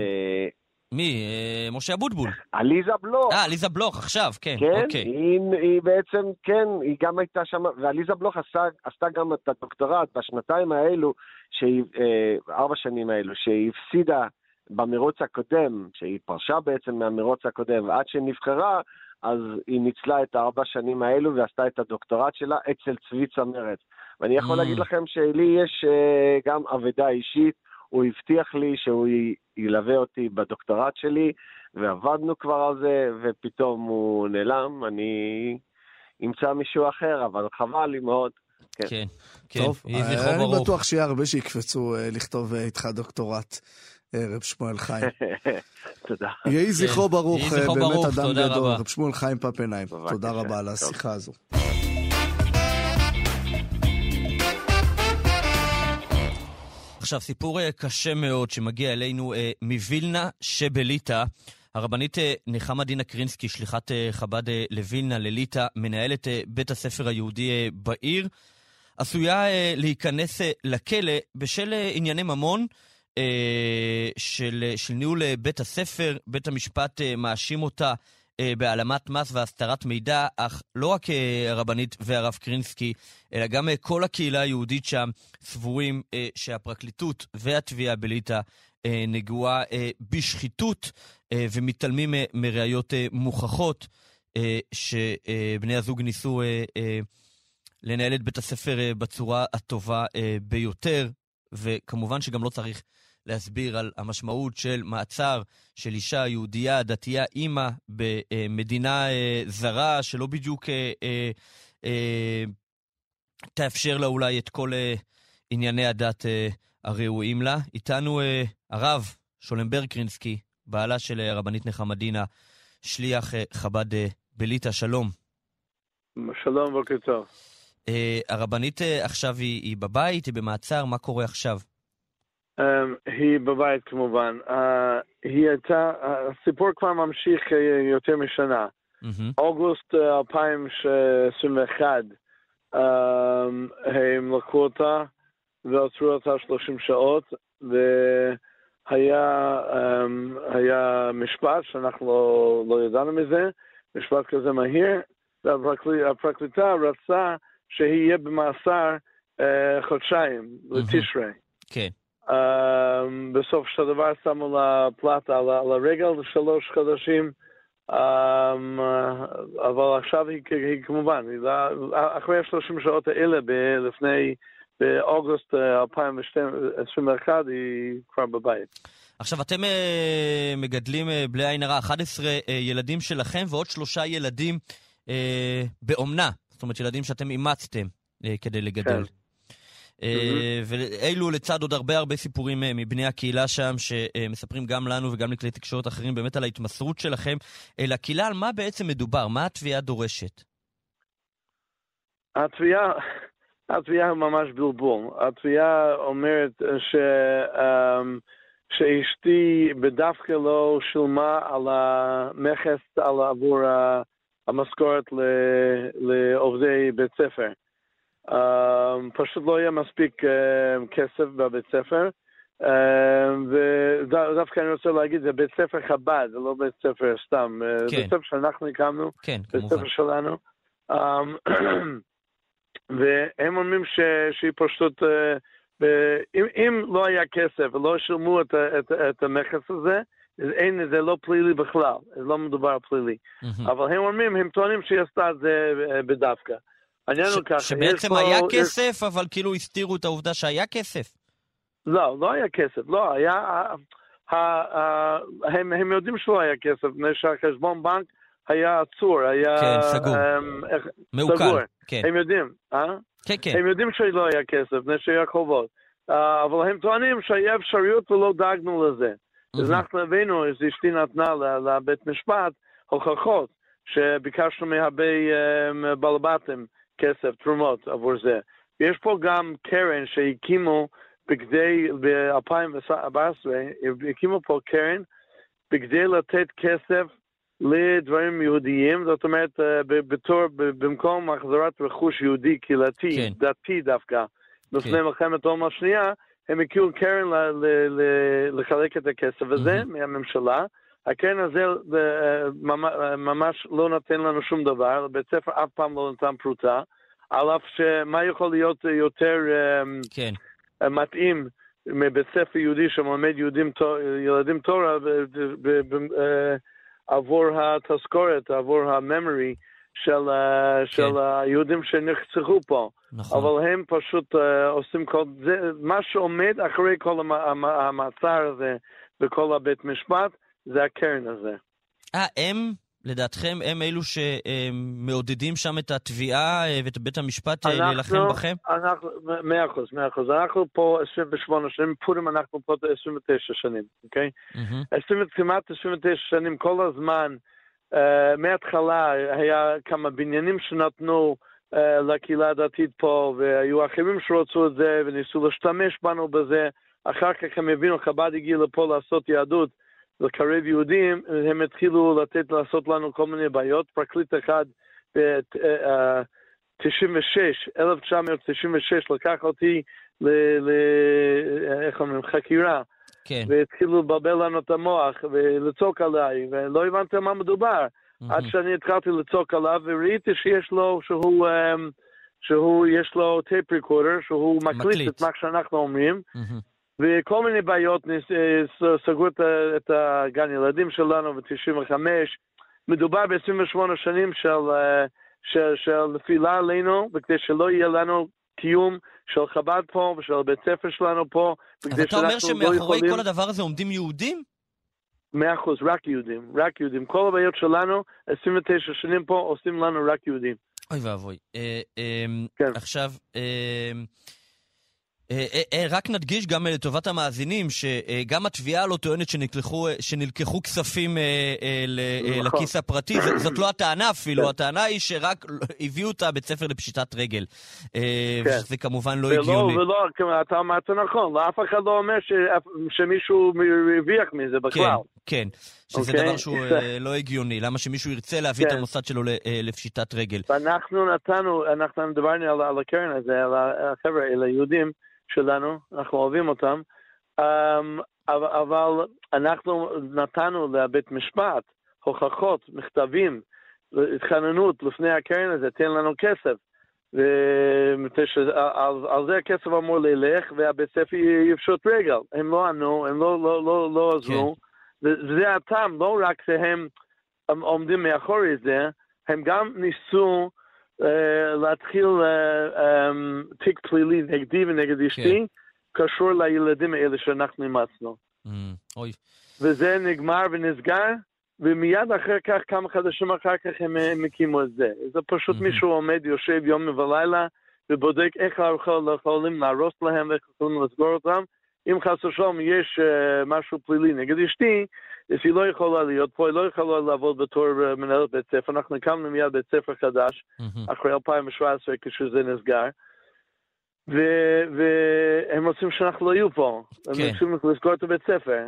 מי? אה, משה אבוטבול. עליזה בלוך. אה, עליזה בלוך, עכשיו, כן. כן, אוקיי. היא, היא בעצם, כן, היא גם הייתה שם, ועליזה בלוך עשה, עשתה גם את הדוקטורט בשנתיים האלו, שהיא, אה, ארבע שנים האלו, שהיא הפסידה במרוץ הקודם, שהיא פרשה בעצם מהמרוץ הקודם, ועד שנבחרה, אז היא ניצלה את הארבע שנים האלו ועשתה את הדוקטורט שלה אצל צבי צמרת. ואני יכול Mm. להגיד לכם שלי יש אה, גם אבדה אישית, הוא הבטיח לי שהוא י- ילווה אותי בדוקטורט שלי, ועבדנו כבר על זה, ופתאום הוא נעלם, אני אמצא מישהו אחר, אבל חבל לי מאוד. כן, כן, טוב, יהי אה, אני ברוך. בטוח שיהיה הרבה שיקפצו אה, לכתוב אה, איתך דוקטורט, רב שמואל חיים. תודה. יהי זכרו ברוך, באמת אדם גדול. רב שמואל חיים פפנהיים, בבקשה, תודה רבה על טוב. השיחה הזו. עכשיו, סיפור אה, קשה מאוד שמגיע אלינו אה, מווילנה שבליטא. הרבנית אה, נחמה דינה קרינסקי, שליחת חב"ד לווילנה, לליטא, מנהלת בית הספר היהודי בעיר, עשויה להיכנס לכלא בשל ענייני ממון של, של ניהול בית הספר. בית המשפט מאשים אותה בהעלמת מס והסתרת מידע, אך לא רק אה, הרבנית והרב קרינסקי, אלא גם אה, כל הקהילה היהודית שם סבורים אה, שהפרקליטות והתביעה בליטא אה, נגועה אה, בשחיתות אה, ומתעלמים אה, מראיות אה, מוכחות אה, שבני הזוג ניסו אה, אה, לנהל את בית הספר אה, בצורה הטובה אה, ביותר, וכמובן שגם לא צריך להסביר על המשמעות של מעצר של אישה יהודייה, דתייה, אימא, במדינה אה, זרה, שלא בדיוק אה, אה, תאפשר לה אולי את כל אה, ענייני הדת אה, הראויים לה. איתנו אה, הרב שולמברג קרינסקי, בעלה של הרבנית נחמה דינה, שליח אה, חב"ד אה, בליטא, שלום. שלום, בוקר טוב. הרבנית עכשיו היא, היא בבית, היא במעצר, מה קורה עכשיו? Um, היא בבית כמובן. היא הייתה, הסיפור כבר ממשיך uh, יותר משנה. אוגוסט uh, 2021, um, הם לקחו אותה ועצרו אותה 30 שעות, והיה היה משפט שאנחנו לא, לא ידענו מזה, משפט כזה מהיר, והפרקליטה רצה שיהיה במאסר uh, חודשיים, לתשרי. כן. Um, בסוף של הדבר שמו לה פלטה על, הרגל לשלוש חודשים, um, אבל עכשיו היא, היא כמובן, לא- אחרי ה-30 שעות האלה לפני, באוגוסט אה, 2021 היא כבר בבית. עכשיו, אתם אה, מגדלים אה, בלי עין הרע 11 אה, ילדים שלכם ועוד שלושה ילדים אה, באומנה. זאת אומרת, ילדים שאתם אימצתם אה, כדי לגדל. כן. אה, ואלו לצד עוד הרבה הרבה סיפורים אה, מבני הקהילה שם, שמספרים גם לנו וגם לכלי תקשורת אחרים באמת על ההתמסרות שלכם לקהילה, על מה בעצם מדובר? מה התביעה דורשת? התביעה, התביעה ממש בלבול. התביעה אומרת ש, um, שאשתי בדווקא לא שילמה על המכס על עבור המשכורת לעובדי בית ספר. Um, פשוט לא היה מספיק um, כסף בבית ספר. Um, ודווקא אני רוצה להגיד, זה בית ספר חב"ד, זה לא בית ספר סתם. כן. זה בית ספר שאנחנו הקמנו. כן, בית כמובן. ספר שלנו. והם אומרים ש, שהיא פשוט, אה, אם, אם לא היה כסף ולא שילמו את, את, את המכס הזה, אין, זה לא פלילי בכלל, זה לא מדובר פלילי. מהמם. אבל הם אומרים, הם טוענים שהיא עשתה את זה אה, בדווקא. העניין הוא ככה, יש שבעצם פה- היה יש- כסף, אבל כאילו הסתירו את העובדה שהיה כסף. לא, לא היה כסף, לא, היה... ה- ה- ה- הם, הם יודעים שלא היה כסף, מפני שהחשבון בנק היה עצור, היה... כן, סגור. אמ, איך- מעוקל. כן, הם יודעים, אה? כן, כן. הם יודעים שלא היה כסף, מפני שהיה חובות. Uh, אבל הם טוענים שהיה אפשרויות ולא דאגנו לזה. אז. אנחנו הבאנו, אז אשתי נתנה לבית משפט הוכחות שביקשנו מהרבה um, בעלבתים כסף, תרומות עבור זה. ויש פה גם קרן שהקימו בכדי, ב-2014, הקימו פה קרן בכדי לתת כסף לדברים יהודיים, זאת אומרת, אה, בתור, במקום החזרת רכוש יהודי קהילתי, כן. דתי דווקא, לפני כן. מלחמת העולם השנייה, הם הקימו קרן ל- ל- ל- לחלק את הכסף הזה מהמם. מהממשלה. הקרן הזה אה, אה, ממש לא נותן לנו שום דבר, לבית ספר אף פעם לא נתן פרוטה, על אף שמה יכול להיות יותר אה, כן, מתאים מבית ספר יהודי שמלמד יהודים, ילדים תורה אה, עבור התזכורת, עבור הממורי של, אה, של היהודים שנחצחו פה. נכון. אבל הם פשוט אה, עושים כל... זה, מה שעומד אחרי כל המ- המ- המעצר הזה וכל הבית משפט, זה הקרן הזה. אה, הם, לדעתכם, הם אלו שמעודדים שם את התביעה אה, ואת בית המשפט אה, להילחם בכם? אנחנו, מאה אחוז, מאה אחוז. אנחנו פה 28 שנים, פורים אנחנו פה 29 שנים, אוקיי? 20, כמעט 29 שנים, כל הזמן, uh, מההתחלה היה כמה בניינים שנתנו uh, לקהילה הדתית פה, והיו אחרים שרצו את זה, וניסו להשתמש בנו בזה. אחר כך הם הבינו, חב"ד הגיע לפה לעשות יהדות, לקרב יהודים, הם התחילו לתת, לעשות לנו כל מיני בעיות. פרקליט אחד ב-96, 1996, לקח אותי ל... ל איך אומרים? חקירה. כן. והתחילו לבלבל לנו את המוח ולצעוק עליי, ולא הבנתי מה מדובר. עד שאני התחלתי לצעוק עליו, וראיתי שיש לו, שהוא, אמ, שהוא, יש לו tape recorder, שהוא מקליט מקליט. את מה שאנחנו אומרים, מהמם. וכל מיני בעיות, אה, סגרו את הגן ילדים שלנו ב-95. מדובר ב-28 שנים של, אה, של, של נפילה עלינו, וכדי שלא יהיה לנו קיום של חב"ד פה ושל הבית ספר שלנו פה, אז אתה אומר לא שמאחורי יכולים... כל הדבר הזה עומדים יהודים? מאה אחוז, רק יהודים, רק יהודים. כל הבעיות שלנו, 29 שנים פה, עושים לנו רק יהודים. אוי ואבוי. אה, אמ, כן. עכשיו, אה, אה, אה, רק נדגיש גם אה, לטובת המאזינים, שגם התביעה לא טוענת שנלקחו, אה, שנלקחו כספים אה, אה, אה, נכון. לכיס הפרטי, זאת- לא הטענה אפילו, כן. הטענה היא שרק הביאו את הבית ספר לפשיטת רגל. אה, כן. וזה כמובן לא ולא, הגיוני. ולא, כמו, אתה אמרת נכון, לא, אף אחד לא אומר ש, שמישהו הרוויח מזה כן, בכלל. כן, שזה אוקיי? דבר שהוא אה, לא הגיוני. למה שמישהו ירצה להביא את כן. המוסד שלו ל- אה, לפשיטת רגל? ואנחנו נתנו, אנחנו דיברנו על, על הקרן הזה, על החבר'ה, על היהודים שלנו, אנחנו אוהבים אותם, um, אבל, אבל אנחנו נתנו לבית משפט הוכחות, מכתבים, התחננות לפני הקרן הזה, תן לנו כסף. שעל על זה הכסף אמור ללך, והבית ספר יפשוט רגל. הם לא ענו, הם לא, לא, לא, לא עזרו. וזה הטעם, לא רק שהם הם עומדים מאחורי זה, הם גם ניסו אה, להתחיל אה, אה, תיק פלילי נגדי ונגד אשתי, קשור לילדים האלה שאנחנו אימצנו. Mm, אוי. וזה נגמר ונסגר, ומיד אחר כך, כמה חודשים אחר כך הם, הם הקימו את זה. זה פשוט Mhm. מישהו עומד, יושב יום ולילה, ובודק איך יכולים להרוס להם ואיך יכולים לסגור אותם. אם חס ושלום יש uh, משהו פלילי נגד אשתי, אז היא לא יכולה להיות פה, היא לא יכולה לעבוד בתור uh, מנהלת בית ספר. אנחנו הקמנו מיד בית ספר חדש. אחרי 2017 כשזה נסגר. והם רוצים שאנחנו לא יהיו פה. הם כן. רוצים לסגור את הבית ספר.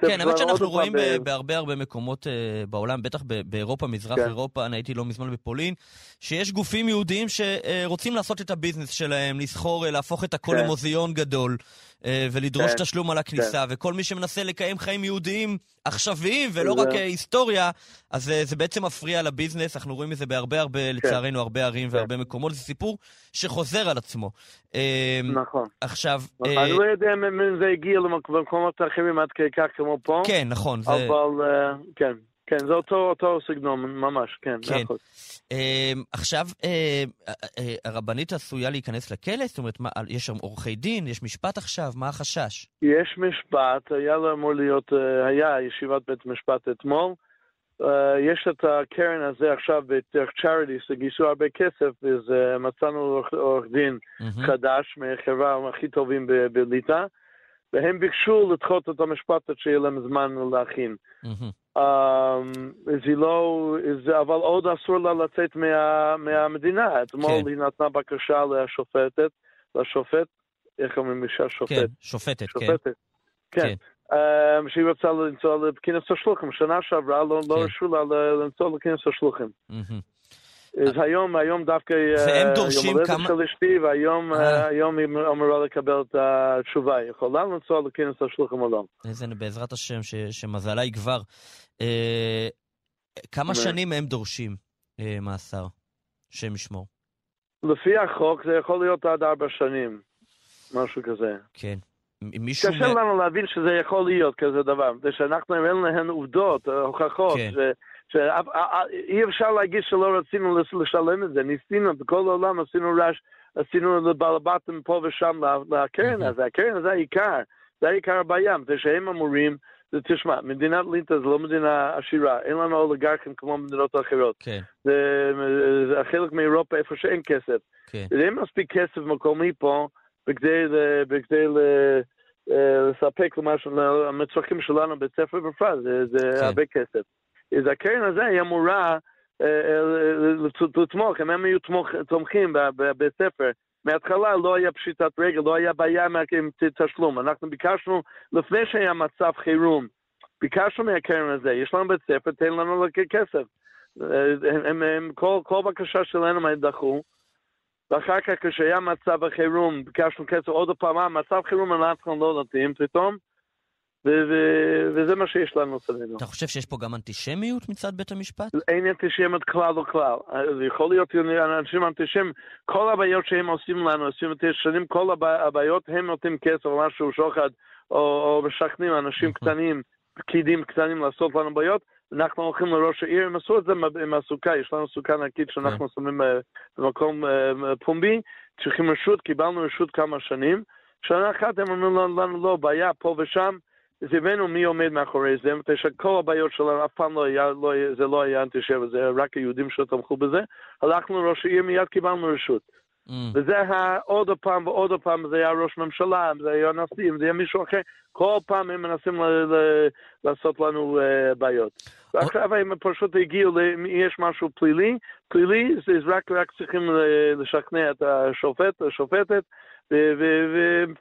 כן, האמת שאנחנו רואים ב- בהרבה הרבה מקומות אה, בעולם, בטח באירופה, מזרח כן. אירופה, אני הייתי לא מזמן בפולין, שיש גופים יהודיים שרוצים לעשות את הביזנס שלהם, לסחור, אה, להפוך את הכל כן. למוזיאון גדול, אה, ולדרוש כן. תשלום על הכניסה, וכל מי שמנסה לקיים חיים יהודיים עכשוויים ולא זה- רק אה, היסטוריה, אז אה, זה בעצם מפריע לביזנס, אנחנו רואים את זה בהרבה הרבה, לצערנו, הרבה ערים והרבה מקומות, זה סיפור שחוזר על עצמו. אה, נכון. עכשיו, אה, אני לא יודע אם זה הגיע למקומות אחרים עד כדי כך כמו פה, כן, נכון, זה... אבל אה, כן, כן, זה אותו אותו סגנון, ממש, כן, כן. אחוז. אמ, עכשיו, אה, אה, הרבנית עשויה להיכנס לכלא? זאת אומרת, מה, יש שם עורכי דין? יש משפט עכשיו? מה החשש? יש משפט, היה לו אמור להיות, אה, היה ישיבת בית משפט אתמול. אה, יש את הקרן הזה עכשיו בדרך צ'אריטיס, שגייסו הרבה כסף, אז אה, מצאנו עורך- דין מהמם. חדש מהחברה הכי טובים בליטא, והם ביקשו לדחות את המשפט עד שיהיה להם זמן להכין. מהמם. אמ, היא לא, אבל עוד אסור לה לצאת מה, מהמדינה. אתמול כן. היא נתנה בקשה לשופטת, לשופט, איך אומרים אישה כן, שופט? שופטת, כן. שופטת. כן. אמ, שהיא רוצה לנסוע לכנס השלוחים. שנה שעברה לא לא כן. הרשו לה לנסוע לכנס השלוחים. אז היום, היום דווקא והם אה, דורשים יום הולדת כמה- של אשתי, והיום אה. אה, היום היא אמורה לקבל את התשובה. היא יכולה לנסוע לכנס השלוחים או לא. איזה, בעזרת השם, ש- שמזלה יגבר. אה, כמה שנים הם דורשים אה, מאסר? שם ישמור. לפי החוק זה יכול להיות עד ארבע שנים, משהו כזה. כן. מישהו... קשה מ- לנו להבין שזה יכול להיות כזה דבר, מפני שאנחנו אין להם עובדות, הוכחות, כן. ש- שאי אפשר להגיד שלא רצינו לשלם את זה, ניסינו, בכל העולם עשינו רעש, עשינו לבעל הבטם פה ושם לקרן הזה, הקרן הזה העיקר, זה העיקר הבעיה, זה שהם אמורים, זה תשמע, מדינת ליטא זה לא מדינה עשירה, אין לנו אוליגרכים כמו מדינות אחרות. כן. זה, זה חלק מאירופה איפה שאין כסף. כן. אין מספיק כסף מקומי פה בכדי, בכדי לספק למצרכים שלנו בית ספר בפרט, זה, זה כן. הרבה כסף. אז הקרן הזה היא אמורה לתמוך, אם הם היו תומכים בבית ספר, מההתחלה לא היה פשיטת רגל, לא היה בעיה עם תשלום. אנחנו ביקשנו, לפני שהיה מצב חירום, ביקשנו מהקרן הזה, יש לנו בית ספר, תן לנו כסף. הם, הם, כל, כל בקשה שלנו הם דחו, ואחר כך כשהיה מצב החירום, ביקשנו כסף עוד פעם, אה, מצב חירום אנחנו לא נותנים פתאום, ו- ו- וזה מה שיש לנו סביבנו. אתה חושב שיש פה גם אנטישמיות מצד בית המשפט? אין אנטישמיות כלל וכלל. זה יכול להיות אנשים אנטישמים, כל הבעיות שהם עושים לנו, עושים את שנים, כל הבעיות, הם נותנים כסף או משהו, שוחד, או, או משכנעים אנשים קטנים, פקידים קטנים לעשות לנו בעיות. אנחנו הולכים לראש העיר, הם עשו את זה עם הסוכה, יש לנו סוכה ענקית שאנחנו שמים במקום פומבי, צריכים רשות, קיבלנו רשות כמה שנים. שנה אחת הם אמרו לנו לא, בעיה פה ושם, אז הבאנו מי עומד מאחורי זה, מפני שכל הבעיות שלנו אף פעם לא היה, לא, זה לא היה אנטישמי, זה רק היהודים שתמכו בזה. הלכנו לראש העיר, מיד קיבלנו רשות. Mm. וזה היה עוד פעם ועוד פעם, זה היה ראש ממשלה, זה היה נשיא, זה היה מישהו אחר, כל פעם הם מנסים ל- ל- לעשות לנו uh, בעיות. ועכשיו הם פשוט הגיעו, יש משהו פלילי, פלילי זה רק, רק צריכים לשכנע את השופט, השופטת,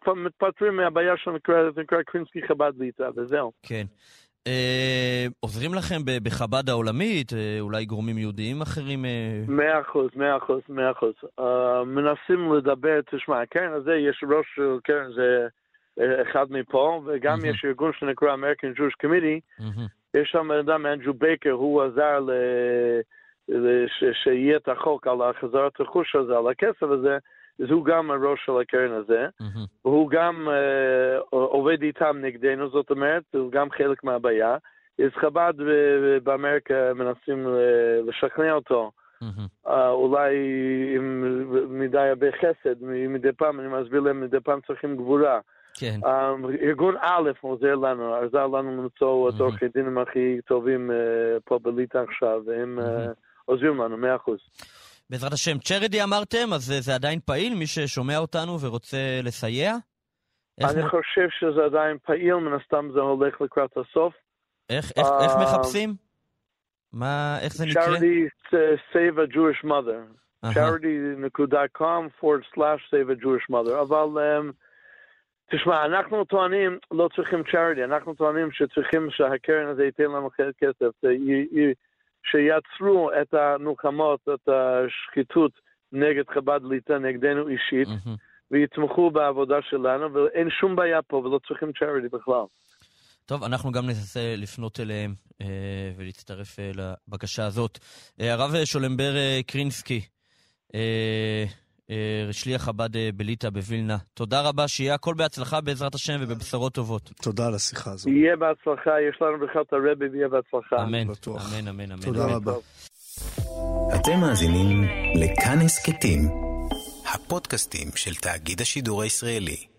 ומתפטרים מהבעיה שנקרא קרינסקי חב"ד ליטא, וזהו. כן. עוזרים לכם בחב"ד העולמית, אולי גורמים יהודיים אחרים? מאה אחוז, מאה אחוז, מאה אחוז. מנסים לדבר, תשמע, הקרן הזה, יש ראש קרן, זה אחד מפה, וגם יש ארגון שנקרא American Jewish Committee, יש שם בן אדם, אנג'ו בייקר, הוא עזר שיהיה את החוק על החזרת רכוש הזה, על הכסף הזה, אז הוא גם הראש של הקרן הזה, והוא גם עובד איתם נגדנו, זאת אומרת, הוא גם חלק מהבעיה. אז חב"ד באמריקה מנסים לשכנע אותו, אולי עם מדי הרבה חסד, מדי פעם, אני מסביר להם, מדי פעם צריכים גבורה. כן. ארגון א' עוזר לנו, עזר לנו למצוא את עורכי דינים הכי טובים פה בליטא עכשיו, והם עוזרים לנו, מאה אחוז. בעזרת השם, צ'רדי אמרתם, אז זה עדיין פעיל? מי ששומע אותנו ורוצה לסייע? אני מ... חושב שזה עדיין פעיל, מן הסתם זה הולך לקראת הסוף. איך, איך, uh, איך מחפשים? מה, איך זה נקרא? Charity Save a Jewish Mother. charity.com forward slash save a Jewish mother. אבל um, תשמע, אנחנו טוענים, לא צריכים charity, אנחנו טוענים שצריכים שהקרן הזה ייתן לנו כסף. שיעצרו את המלחמות, את השחיתות נגד חב"ד ליטא, נגדנו אישית, mm-hmm. ויתמכו בעבודה שלנו, ואין שום בעיה פה, ולא צריכים צ'ריטי בכלל. טוב, אנחנו גם ננסה לפנות אליהם אה, ולהצטרף אה, לבקשה הזאת. אה, הרב שולמבר אה, קרינסקי, אה, שליח חב"ד אה, בליטא בווילנה, תודה רבה, שיהיה הכל בהצלחה בעזרת השם ובבשורות טובות. תודה על השיחה הזו. יהיה בהצלחה, יש לנו בכלל את הרבי ויהיה בהצלחה. אמן, בטוח. אמן, אמן, אמן. תודה אמן. רבה. אתם מאזינים לכאן הסכתים, הפודקאסטים של תאגיד השידור הישראלי.